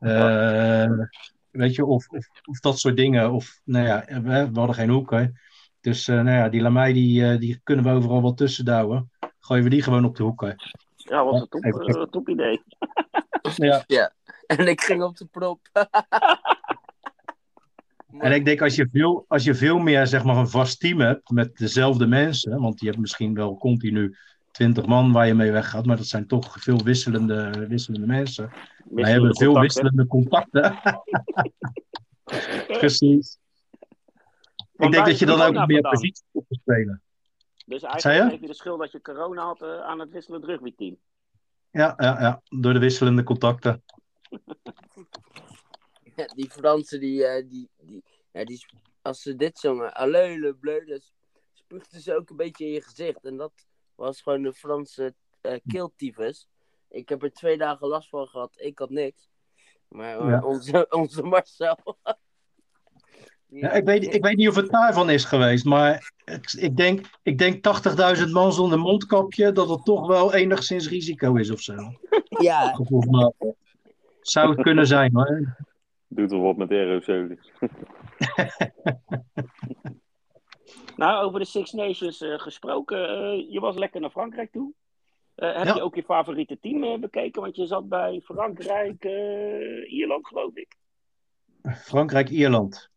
Uh, weet je, of, of, dat soort dingen. Of, nou ja, we hadden geen hoeken. Dus uh, nou ja, die Lamai, die, uh, die kunnen we overal wel tussen douwen. Gooien we die gewoon op de hoeken. Ja, was een top, uh, top idee. ja. ja, en ik ging op de prop. En ik denk als je veel, als je veel meer zeg maar, een vast team hebt met dezelfde mensen, want je hebt misschien wel continu 20 man waar je mee weggaat, maar dat zijn toch veel wisselende, wisselende mensen. Wisselende Wij hebben veel wisselende contacten. Precies. Ik denk dat je dan ook meer positie op te spelen. Dus eigenlijk heb je de schuld dat je corona had uh, aan het wisselend rugbyteam. Ja, ja, ja, door de wisselende contacten. die Fransen, die, uh, die, die, ja, die, als ze dit zongen, alleule bleu, dan spuugden ze ook een beetje in je gezicht. En dat was gewoon de Franse uh, keeltyfus. Ik heb er twee dagen last van gehad, ik had niks. Maar uh, ja. onze, onze Marcel. Ja, ik, weet, ik weet niet of het daarvan is geweest, maar ik, ik denk, ik denk 80.000 man zonder mondkapje, dat het toch wel enigszins risico is of zo. Ja. Zou het kunnen zijn hoor. Doet er wat met aerosol. nou, over de Six Nations uh, gesproken. Uh, je was lekker naar Frankrijk toe. Uh, heb ja. je ook je favoriete team bekeken? Want je zat bij Frankrijk, Ierland, geloof ik. Frankrijk-Ierland.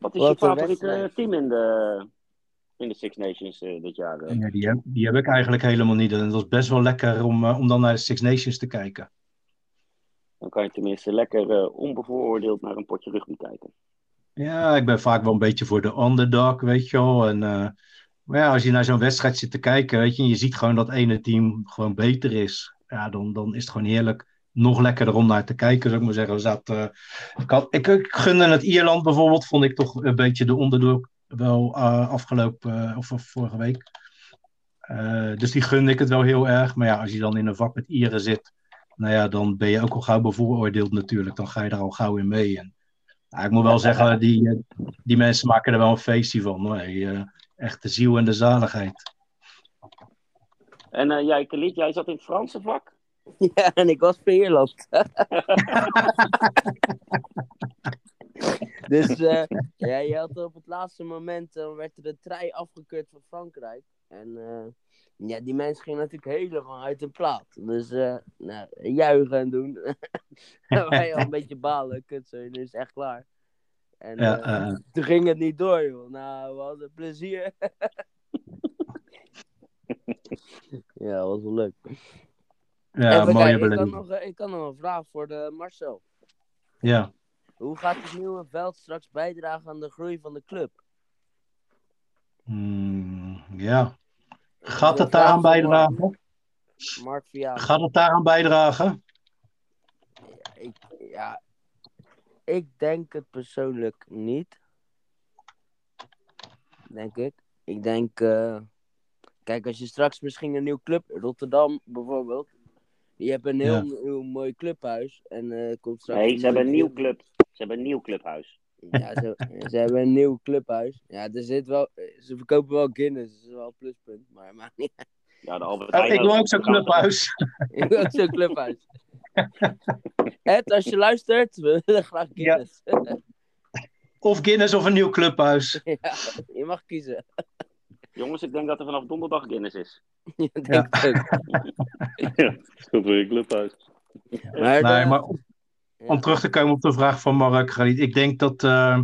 Wat is wat je favoriete team in de, in de Six Nations dit jaar? Ja, die, heb, die heb ik eigenlijk helemaal niet. En dat is best wel lekker om, om dan naar de Six Nations te kijken. Dan kan je tenminste lekker uh, onbevooroordeeld naar een potje rugby kijken. Ja, ik ben vaak wel een beetje voor de underdog, weet je wel. En, uh, maar ja, als je naar zo'n wedstrijd zit te kijken, weet je, en je ziet gewoon dat ene team gewoon beter is. Ja, dan, dan is het gewoon heerlijk. Nog lekkerder om naar te kijken, zou ik maar zeggen. Zat, uh, ik, had, ik, ik gunde het Ierland bijvoorbeeld, vond ik toch een beetje de onderdog wel afgelopen, of, of vorige week. dus die gunde ik het wel heel erg. Maar ja, als je dan in een vak met Ieren zit, nou ja, dan ben je ook al gauw bevooroordeeld natuurlijk. Dan ga je daar al gauw in mee. En, nou, ik moet wel zeggen, die, eh, die mensen maken er wel een feestje van. Hoor. Echt de ziel en de zaligheid. En jij, Khalid, jij zat in het Franse vak. Ja, en ik was voor Ierland. dus eh, ja, je had op het laatste moment, dan werd er een trui afgekeurd van Frankrijk. En eh, ja, die mensen gingen natuurlijk helemaal uit de plaat. Dus nou, juichen en doen. en wij al een beetje balen, kut zo, nu is het echt klaar. En Ja, eh, eh. toen ging het niet door, joh. Nou, we hadden plezier. ja, dat was wel leuk. Ja, Even mooie kijken, ik, kan beleving. nog, eh, ik kan nog een vraag voor de Marcel. Ja. Hoe gaat het nieuwe veld straks bijdragen aan de groei van de club? Hmm, ja. Gaat het daaraan Mark- bijdragen? Mark Vianen. Gaat het daaraan bijdragen? Ik, ja, ik denk het persoonlijk niet. Denk ik. Ik denk, eh, kijk, als je straks misschien een nieuw club, Rotterdam bijvoorbeeld, je hebt een heel, Ja. heel mooi clubhuis en eh komt straks. Nee, ze hebben een nieuw club. Ze hebben een nieuw clubhuis. Ja, ze, ze hebben een nieuw clubhuis. Ja, er zit wel, ze verkopen wel Guinness, dat is wel een pluspunt, maar maakt niet uit. Ja, de Albert Heijn ik wil ook zo'n clubhuis. Ik wil ook zo'n clubhuis. Ed, als je luistert, we willen graag Guinness. Of Guinness of een nieuw clubhuis. Ja, je mag kiezen. Jongens, ik denk dat er vanaf donderdag Guinness is. Ja, denk ik ook. Ja, scheelt weer je clubhuis. Maar, Nee, de- maar om, terug te komen op de vraag van Mark. Ik denk dat, eh,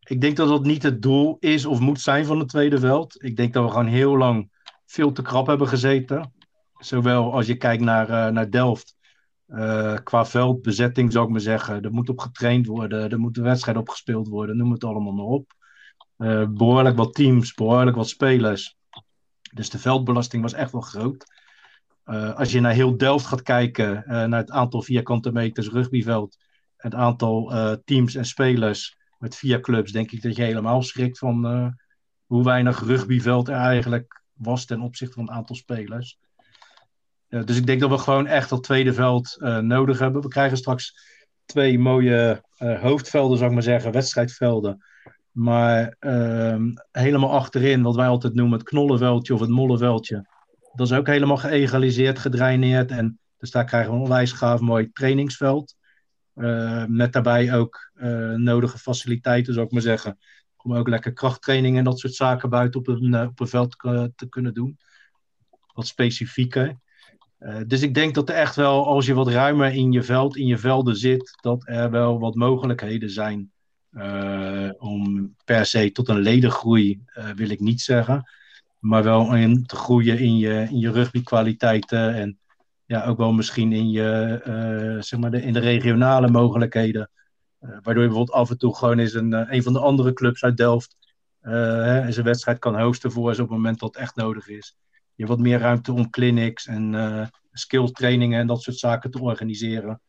ik denk dat dat niet het doel is of moet zijn van het tweede veld. Ik denk dat we gewoon heel lang veel te krap hebben gezeten. Zowel als je kijkt naar, eh, naar Delft. eh, qua veldbezetting zou ik maar zeggen. Er moet op getraind worden. Er moeten wedstrijden opgespeeld worden. Noem het allemaal maar op. Eh, behoorlijk wat teams, behoorlijk wat spelers. Dus de veldbelasting was echt wel groot. Eh, als je naar heel Delft gaat kijken, eh, naar het aantal vierkante meters rugbyveld, het aantal teams en spelers met vier clubs, denk ik dat je helemaal schrikt van hoe weinig rugbyveld er eigenlijk was ten opzichte van het aantal spelers. Dus ik denk dat we gewoon echt dat tweede veld nodig hebben. We krijgen straks twee mooie hoofdvelden, zou ik maar zeggen, wedstrijdvelden. Maar ehm, helemaal achterin, wat wij altijd noemen het knollenveldje of het mollenveldje, dat is ook helemaal geëgaliseerd, gedraineerd. En dus daar krijgen we een onwijs gaaf mooi trainingsveld. Eh, met daarbij ook eh, nodige faciliteiten, zou ik maar zeggen. Om ook lekker krachttraining en dat soort zaken buiten op een, eh, op een veld eh, te kunnen doen. Wat specifieker. Dus ik denk dat er echt wel, als je wat ruimer in je veld, in je velden zit, dat er wel wat mogelijkheden zijn. Eh, om per se tot een ledengroei, eh, wil ik niet zeggen maar wel in te groeien in je, in je rugbykwaliteiten en ja, ook wel misschien in, je, eh, zeg maar de, in de regionale mogelijkheden. Waardoor je bijvoorbeeld af en toe gewoon eens een, een van de andere clubs uit Delft hè, een wedstrijd kan hosten voor ze op het moment dat het echt nodig is. Je hebt wat meer ruimte om clinics en skill trainingen en dat soort zaken te organiseren.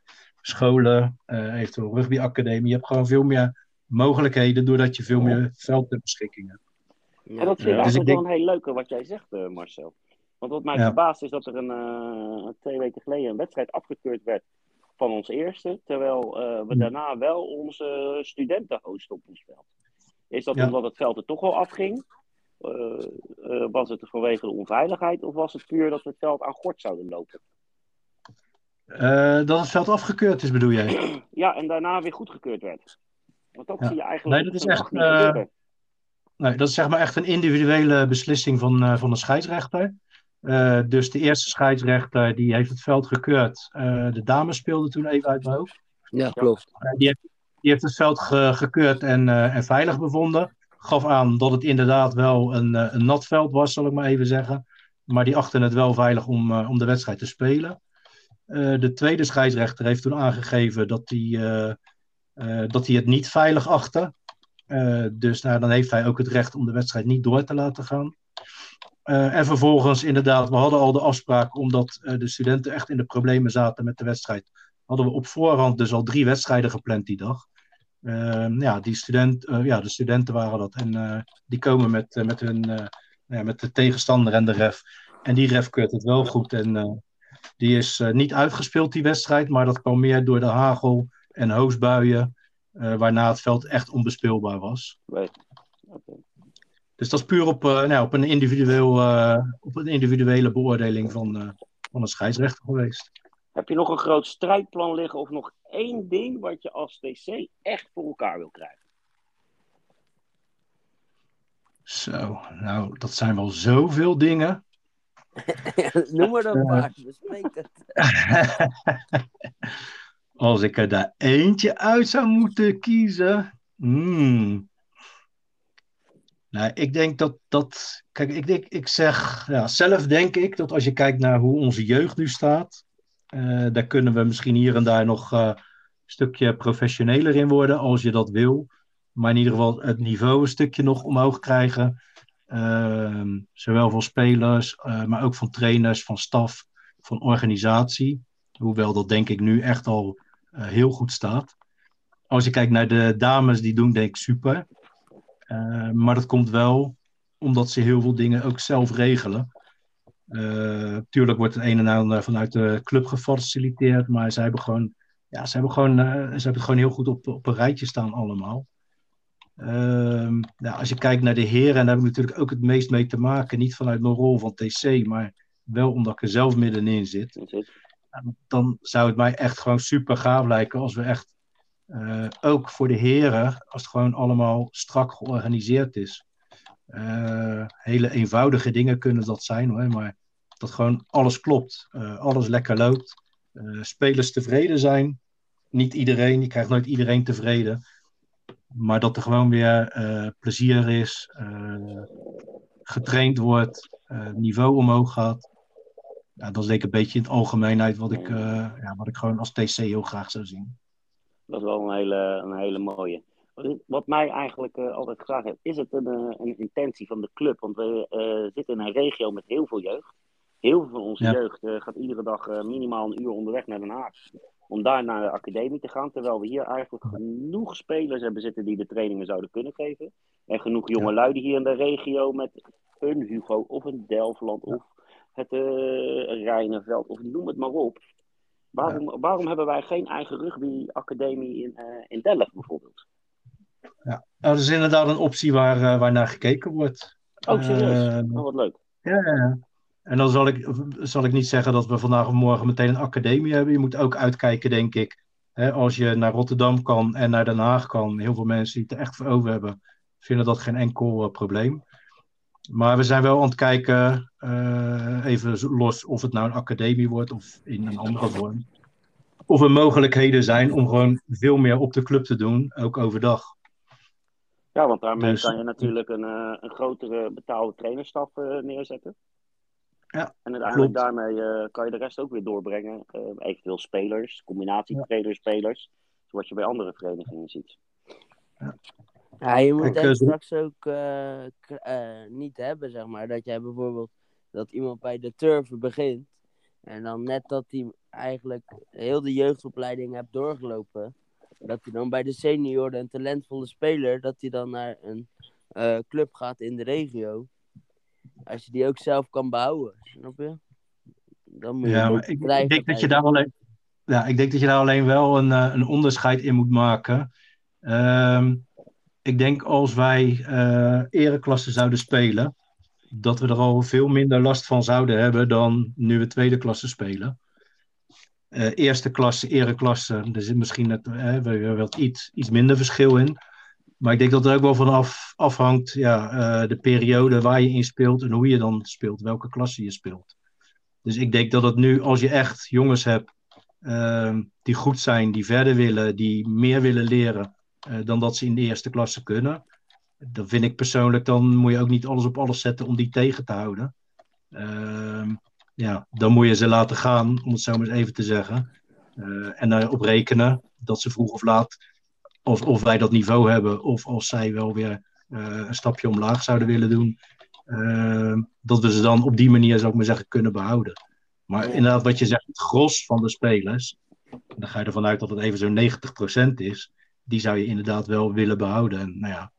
Scholen, eventueel rugbyacademie. Je hebt gewoon veel meer mogelijkheden doordat je veel meer veld ter beschikking hebt. Ja. En dat vind Ja. ik Dus ik wel een heel leuke wat jij zegt, eh, Marcel. Want wat mij Ja. verbaast is dat er een, eh, twee weken geleden een wedstrijd afgekeurd werd van ons eerste. Terwijl eh, we Ja. daarna wel onze studenten hosten op ons veld. Is dat Ja. omdat het veld er toch wel afging? Eh, eh, was het vanwege de onveiligheid? Of was het puur dat we het veld aan gort zouden lopen? Eh, dat het veld afgekeurd is, bedoel jij? Ja, en daarna weer goedgekeurd werd. Want dat Ja. zie je eigenlijk Nee, dat is echt, eh. Nee, dat is zeg maar echt een individuele beslissing van, eh, van de scheidsrechter. Eh, dus de eerste scheidsrechter die heeft het veld gekeurd. Eh, de dames speelden toen even uit mijn hoofd. Ja, klopt. Die, heeft, die heeft het veld ge- gekeurd en, eh, en veilig bevonden. Gaf aan dat het inderdaad wel een, een nat veld was, zal ik maar even zeggen. Maar die achten het wel veilig om, om de wedstrijd te spelen. Eh, de tweede scheidsrechter heeft toen aangegeven dat hij, dat hij het niet veilig achtte. Eh, dus nou, dan heeft hij ook het recht om de wedstrijd niet door te laten gaan. Eh, en vervolgens, inderdaad, we hadden al de afspraak, omdat eh, de studenten echt in de problemen zaten met de wedstrijd, hadden we op voorhand dus al drie wedstrijden gepland die dag. Eh, ja, die student, eh, ja, de studenten waren dat. En eh, die komen met, eh, met, hun, eh, ja, met de tegenstander en de ref. En die ref keurt het wel goed. En eh, die is eh, niet uitgespeeld, die wedstrijd. Maar dat kwam meer door de hagel en hoosbuien. eh, waarna het veld echt onbespeelbaar was. Dus dat is puur op, eh, nou, op, een, individueel, eh, op een individuele beoordeling van, eh, van een scheidsrechter geweest. Heb je nog een groot strijdplan liggen of nog één ding wat je als TC echt voor elkaar wil krijgen? Zo, nou, dat zijn wel zoveel dingen. Noem maar paar, bespreek het. Als ik er daar eentje uit zou moeten kiezen. Hmm. Nou, ik denk dat dat. Kijk, ik, ik zeg. Ja, zelf denk ik dat als je kijkt naar hoe onze jeugd nu staat. eh, daar kunnen we misschien hier en daar nog eh, een stukje professioneler in worden. Als je dat wil. Maar in ieder geval het niveau een stukje nog omhoog krijgen. Ehm, zowel van spelers, eh, maar ook van trainers, van staf, van organisatie. Hoewel dat denk ik nu echt al heel goed staat. Als je kijkt naar de dames, die doen denk ik super. Eh, maar dat komt wel omdat ze heel veel dingen ook zelf regelen. Eh, tuurlijk wordt het een en ander vanuit de club gefaciliteerd, maar ze hebben gewoon, ja, ze hebben gewoon, eh, ze hebben het gewoon heel goed op, op een rijtje staan allemaal. Ehm, als je kijkt naar de heren, en daar heb ik natuurlijk ook het meest mee te maken. Niet vanuit mijn rol van TC, maar wel omdat ik er zelf middenin zit. Dan zou het mij echt gewoon super gaaf lijken als we echt eh, ook voor de heren, als het gewoon allemaal strak georganiseerd is. Eh, hele eenvoudige dingen kunnen dat zijn hoor, maar dat gewoon alles klopt, eh, alles lekker loopt, spelers tevreden zijn. Niet iedereen, je krijgt nooit iedereen tevreden, maar dat er gewoon weer plezier is, getraind wordt, niveau omhoog gaat. Ja, dat is denk ik een beetje in het algemeenheid wat ik, eh, ja, wat ik gewoon als TC heel graag zou zien. Dat is wel een hele, een hele mooie. Wat- mij eigenlijk eh, altijd gevraagd heeft, is het een, eh, een intentie van de club? Want we eh, zitten in een regio met heel veel jeugd. Heel veel van onze Ja. jeugd eh, gaat iedere dag eh, minimaal een uur onderweg naar Den Haag. Om daar naar de academie te gaan. Terwijl we hier eigenlijk genoeg spelers hebben zitten die de trainingen zouden kunnen geven. En genoeg jonge lui die hier in de regio met een Hugo of een Delftland of het uh, Rijnenveld of noem het maar op. Waarom, waarom hebben wij geen eigen rugby-academie in, eh, in Delft bijvoorbeeld? Nou, dat is inderdaad een optie waar, eh, waar naar gekeken wordt. Oh, serieus? Eh, oh, wat leuk. Ja, ja, ja. En dan zal ik, zal ik niet zeggen dat we vandaag of morgen meteen een academie hebben. Je moet ook uitkijken, denk ik. Hè, als je naar Rotterdam kan en naar Den Haag kan. Heel veel mensen die het er echt voor over hebben, vinden dat geen enkel eh, probleem. Maar we zijn wel aan het kijken, eh, even los of het nou een academie wordt of in een andere vorm. Of er mogelijkheden zijn om gewoon veel meer op de club te doen, ook overdag. Ja, want daarmee Dus- kan je natuurlijk een, eh, een grotere betaalde trainerstaf eh, neerzetten. Ja, En uiteindelijk klopt. daarmee eh, kan je de rest ook weer doorbrengen. Eh, eventueel spelers, combinatie trainers-spelers. Zoals je bij andere verenigingen ziet. Ja, je moet Kijk, eh, straks ook eh, eh, niet hebben, zeg maar, dat jij bijvoorbeeld dat iemand bij de turven begint en dan net dat hij eigenlijk heel de jeugdopleiding hebt doorgelopen, dat hij dan bij de senioren een talentvolle speler, dat hij dan naar een eh, club gaat in de regio. Als je die ook zelf kan behouden, snap je? Dan moet je Ja, maar ik, denk dat je daar alleen, ja, ik denk dat je daar alleen wel een, eh, een onderscheid in moet maken. Ehm, ik denk als wij eh ereklassen zouden spelen, dat we er al veel minder last van zouden hebben dan nu we tweede klasse spelen. Eh, eerste klasse, ereklasse, er zit misschien net, eh, hebben wel iets, iets minder verschil in. Maar ik denk dat er ook wel van af, afhangt ja, eh, de periode waar je in speelt en hoe je dan speelt, welke klasse je speelt. Dus ik denk dat het nu, als je echt jongens hebt ehm, die goed zijn, die verder willen, die meer willen leren eh, dan dat ze in de eerste klasse kunnen. Dan vind ik persoonlijk, dan moet je ook niet alles op alles zetten om die tegen te houden. Ehm, ja, dan moet je ze laten gaan, om het zo maar eens even te zeggen. Eh, en daarop rekenen dat ze vroeg of laat, of, of wij dat niveau hebben, of als zij wel weer eh, een stapje omlaag zouden willen doen, Ehm, dat we ze dan op die manier, zou ik maar zeggen, kunnen behouden. Maar inderdaad, wat je zegt, het gros van de spelers, dan ga je ervan uit dat het even zo'n 90% is, die zou je inderdaad wel willen behouden. En nou ja,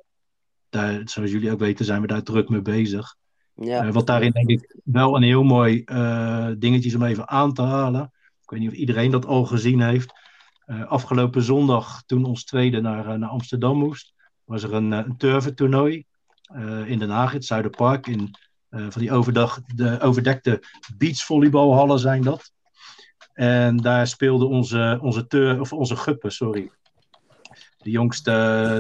daar, zoals jullie ook weten, zijn we daar druk mee bezig. Ja. Eh, wat daarin denk ik wel een heel mooi eh, dingetje is om even aan te halen. Ik weet niet of iedereen dat al gezien heeft. Eh, afgelopen zondag, toen ons tweede naar, naar Amsterdam moest, was er een, een turventoernooi in Den Haag, het Zuiderpark. In van die overdag, de overdekte beachvolleybalhallen zijn dat. En daar speelden onze, onze, teur, of onze guppen, sorry. De jongste,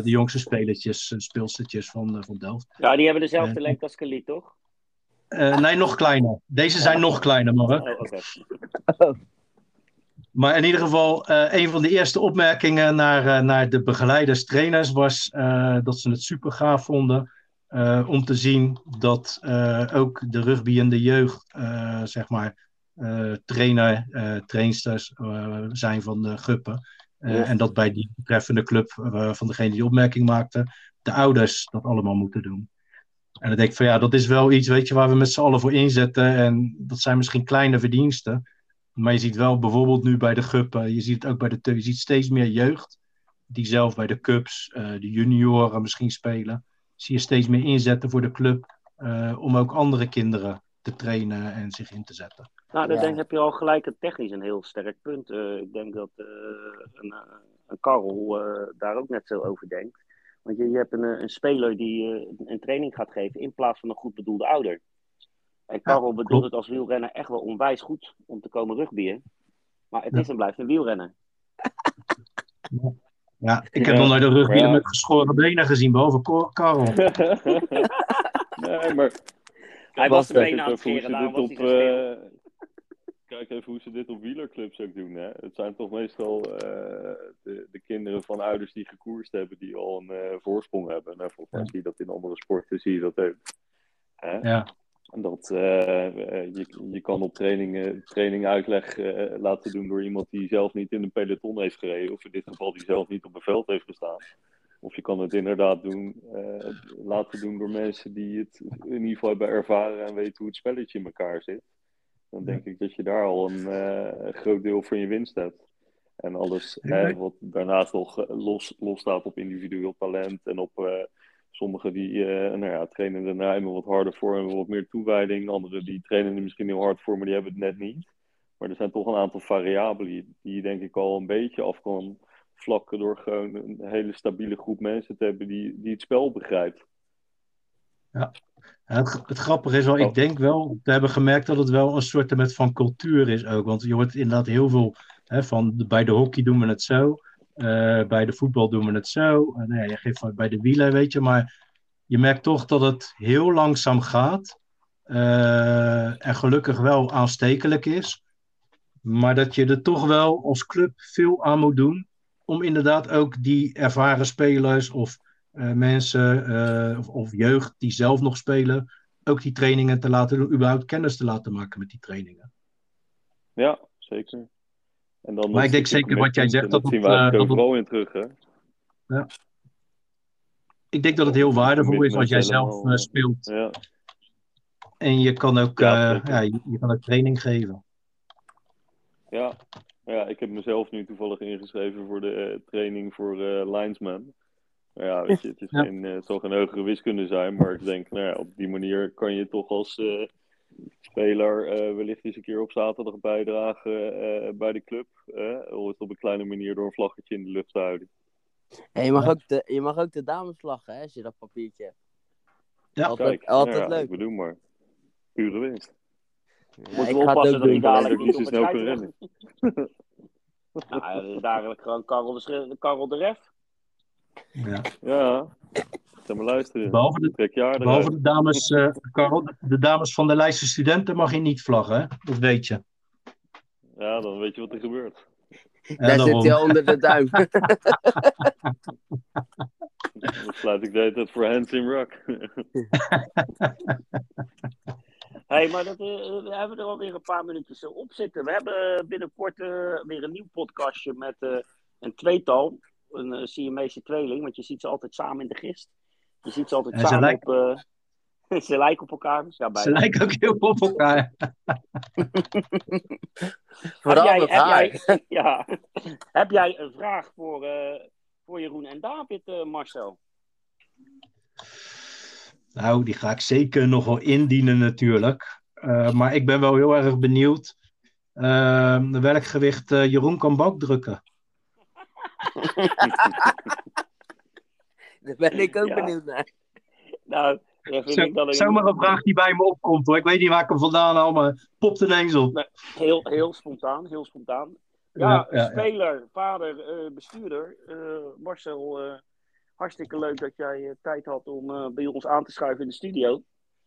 de jongste spelertjes, en speelstertjes van, eh, van Delft. Ja, die hebben dezelfde Eh, lengte als Khalid, toch? Eh, nee, nog kleiner. Deze zijn nog kleiner, maar. Oh, oké. Maar in ieder geval, eh, een van de eerste opmerkingen naar, eh, naar de begeleiders, trainers, was eh, dat ze het super gaaf vonden eh, om te zien dat eh, ook de rugby en de jeugd, eh, zeg maar, eh, trainer, eh trainsters eh, zijn van de guppen. Eh, Ja. En dat bij die betreffende club eh, van degene die de opmerking maakte, de ouders dat allemaal moeten doen. En dan denk ik van ja, dat is wel iets, weet je, waar we met z'n allen voor inzetten. En dat zijn misschien kleine verdiensten. Maar je ziet wel bijvoorbeeld nu bij de GUP, eh, je ziet het ook bij de je ziet steeds meer jeugd. Die zelf bij de Cups, eh, de junioren misschien spelen. Zie je steeds meer inzetten voor de club. om ook andere kinderen te trainen en zich in te zetten. Nou, dan Ja. denk, heb je al gelijk een technisch een heel sterk punt. Eh, ik denk dat eh, een, eh, een Karel eh, daar ook net zo over denkt. Want je, je hebt een, een speler die eh, een training gaat geven in plaats van een goed bedoelde ouder. En Karel bedoelt het als wielrenner echt wel onwijs goed om te komen rugbyen. Maar het Ja. is en blijft een wielrenner. Ja, ik heb Ja, nog nooit een rugby ja. met geschoren benen gezien, Cor- Karel. nee, maar Hij Was de het. benen aan het scheren, ze daarom was dit hij op, zo schreeuwen. eh, Kijk even hoe ze dit op wielerclubs ook doen. Hè? Het zijn toch meestal eh, de, de kinderen van ouders die gekoerst hebben, die al een eh, voorsprong hebben. Nou, volgens mij zie je dat in andere sporten, zie je dat ook. Hè? Ja, En Dat, eh, je, je kan op training, training uitleg laten doen door iemand die zelf niet in een peloton heeft gereden. Of in dit geval die zelf niet op een veld heeft gestaan. Of je kan het inderdaad doen, laten doen door mensen die het in ieder geval hebben ervaren en weten hoe het spelletje in elkaar zit. Dan denk ik dat je daar al een eh, groot deel van je winst hebt. En alles Ja. hè, wat daarnaast nog eh, los, los staat op individueel talent en op eh, sommigen die nou ja, trainen nou eenmaal wat harder voor en wat meer toewijding. Anderen die trainen er misschien heel hard voor, maar die hebben het net niet. Maar er zijn toch een aantal variabelen die je denk ik al een beetje af kan vlakken door gewoon een hele stabiele groep mensen te hebben die, die het spel begrijpt. Het, het grappige is wel, ik denk wel te hebben gemerkt dat het wel een soort met van cultuur is ook. Want je hoort inderdaad heel veel hè, van de- bij de hockey doen we het zo, eh, bij de voetbal doen we het zo. En, nou ja, je geeft bij de wielen, weet je, maar je merkt toch dat het heel langzaam gaat. eh, en gelukkig wel aanstekelijk is. Maar dat je er toch wel als club veel aan moet doen. Om inderdaad ook die ervaren spelers of mensen eh, of, of jeugd die zelf nog spelen, ook die trainingen te laten doen, überhaupt kennis te laten maken met die trainingen. Ja, zeker. En dan Maar ik denk zeker wat jij zegt, dat zien we eh, dat het- in terug, hè? Ik denk dat het heel waardevol is als jij zelf eh, speelt. Ja, En je kan ook, Ja, eh, ja, je, je kan ook training geven. ja. ja, ik heb mezelf nu toevallig ingeschreven voor de eh, training voor eh linesman. Maar ja, weet je, het, is Ja. geen, eh, het zal geen hogere wiskunde zijn, maar ik denk, nou ja, op die manier kan je toch als eh, speler eh, wellicht eens een keer op zaterdag bijdragen eh, bij de club. of het op een kleine manier door een vlaggetje in de lucht te houden. En je, mag Ja. ook de, je mag ook de dames vlaggen, hè, als je dat papiertje hebt. Ja. altijd Kijk, altijd nou ja, leuk. ik bedoel maar. Pure winst. Ja, Moeten ik we ga het oppassen ook dat doen. dadelijk dat niet op snel kan scheidsrechter... Nou, dadelijk gewoon Karel de, Karel de Ref. Ja. Ja, ga maar luisteren. Behalve, de, je behalve de dames, eh, Karel, de, dames van de lijst studenten mag je niet vlaggen, hè? dat weet je. Ja, dan weet je wat er gebeurt. Ja, Daar daarom. zit hij al onder de duim. Dan sluit ik de hele tijd voor Hands in Rock. Hé, maar dat, eh, we hebben er alweer een paar minuutjes op zitten. We hebben binnenkort eh, weer een nieuw podcastje met eh, een tweetal. Een uh, Siamese tweeling, want je ziet ze altijd samen in de gist. Je ziet ze altijd En ze samen lijken- op... eh, ze lijken op elkaar. Dus ja, Ze lijken ook heel op elkaar. Vooral heb jij, heb, ja, heb jij een vraag voor, eh, voor Jeroen en David, eh, Marcel? Nou, die ga ik zeker nog wel indienen natuurlijk. Eh, maar ik ben wel heel erg benieuwd uh, welk gewicht uh, Jeroen kan bakdrukken. Daar ben ik ook Ja. benieuwd naar. Nou, vind Zo- ik dat een- Zomaar een vraag die bij me opkomt hoor. Ik weet niet waar ik hem vandaan haal, maar popt ineens op. Heel, heel spontaan, heel spontaan. Ja, Ja, ja, ja. speler, vader, eh, bestuurder. Eh, Marcel, eh, hartstikke leuk dat jij tijd had om bij ons aan te schuiven in de studio.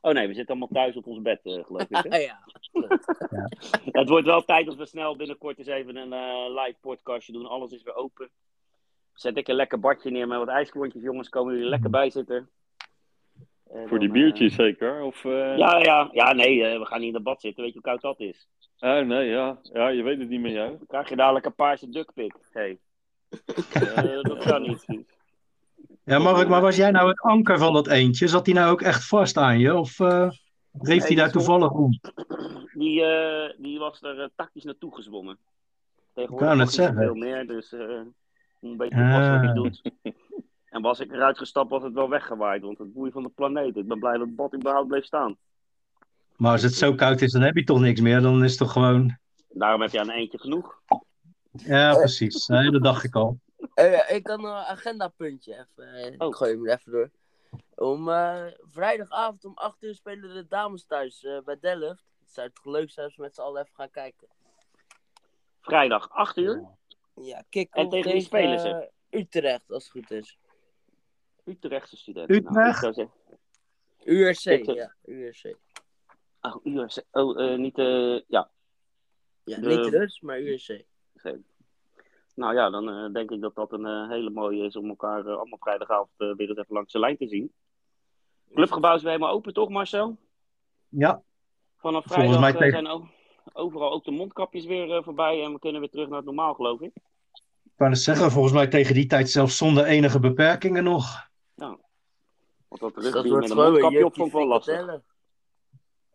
Oh nee, we zitten allemaal thuis op ons bed, eh, geloof ik. hè? Ah, ja. Het wordt wel tijd dat we snel binnenkort eens even een eh, live podcastje doen. Alles is weer open. Zet ik een lekker badje neer met wat ijsklontjes, jongens. Komen jullie lekker bij zitten. En Voor die dan, eh, biertjes zeker? Of, eh, ja, ja, ja, nee, eh, we gaan niet in het bad zitten. Weet je hoe koud dat is? Ah, nee, ja. ja, je weet het niet met jou. Dan krijg je dadelijk een paarse duckpik. Hey. Eh, dat kan niet. Ja, Mark, maar was jij nou het anker van dat eentje? Zat hij nou ook echt vast aan je? Of eh reef hij daar toevallig om? Die, eh, die was er eh, tactisch naartoe gezwommen. Ik Tegenwoordig hij niet zeggen. veel meer, dus eh, een beetje wat hij Ah. doet. En was ik eruit gestapt, was het wel weggewaaid. Want het boei van de planeet. Ik ben blij dat het bad überhaupt bleef staan. Maar als het zo koud is, dan heb je toch niks meer. Dan is het toch gewoon... Daarom heb je aan eentje genoeg. Ja, precies. Nee, dat dacht ik al. Eh, ik had een agendapuntje. Even, Oh. Ik gooi hem er even door. Om eh, vrijdagavond om 8 uur spelen de dames thuis eh, bij Delft. Het zou toch leuk zijn als we met z'n allen even gaan kijken. Vrijdag 8 uur. Ja, kick En tegen wie spelen ze? Utrecht, als het goed is. Utrechtse studenten. Utrecht? Nou, zeggen- URC, Utrecht. ja. URC. Oh, URC. Oh, eh, niet. eh ja. Ja, De- niet Rus, maar URC. Oké. Nou ja, dan eh, denk ik dat dat een eh, hele mooie is om elkaar eh, allemaal vrijdagavond weer eens even langs de lijn te zien. Clubgebouw is weer helemaal open, toch Marcel? Ja, Vanaf Volgens vrijdag mij tegen- zijn overal ook de mondkapjes weer voorbij en we kunnen weer terug naar het normaal, geloof ik. ik wou net zeggen, volgens mij tegen die tijd zelfs zonder enige beperkingen nog. Want dat Dus rugby met een mondkapje op vond ik wel lastig. frikandellen.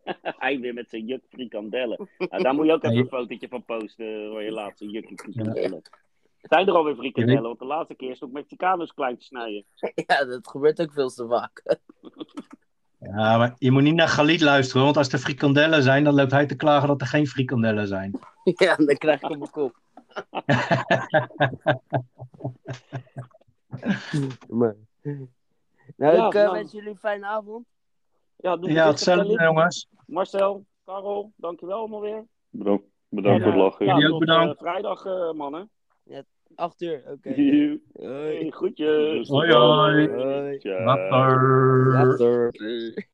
Hij weer met zijn juk frikandellen. Nou, daar moet je ook even Ja, een fotootje van posten, waar je laatste jukje frikandellen. Zijn er alweer frikandellen? Want de laatste keer stond Mexicanos klein te snijden. Ja, dat gebeurt ook veel te vaak. Ja, maar je moet niet naar Galit luisteren, want als er frikandellen zijn, dan loopt hij te klagen dat er geen frikandellen zijn. ja, dan krijg ik op mijn kop. maar... Nou, Ja, ik eh, nou. wens jullie een fijne avond. Ja, doe Ja, hetzelfde jongens. Marcel, Karel, dankjewel allemaal weer. Bedankt, voor het eh, lachen. Ja, Jullie ook tot, bedankt. eh, vrijdag, eh, mannen. Acht uur, oké. Joe. Hoi. Groetjes. Hoi, hoi. Hoi. Later. Later.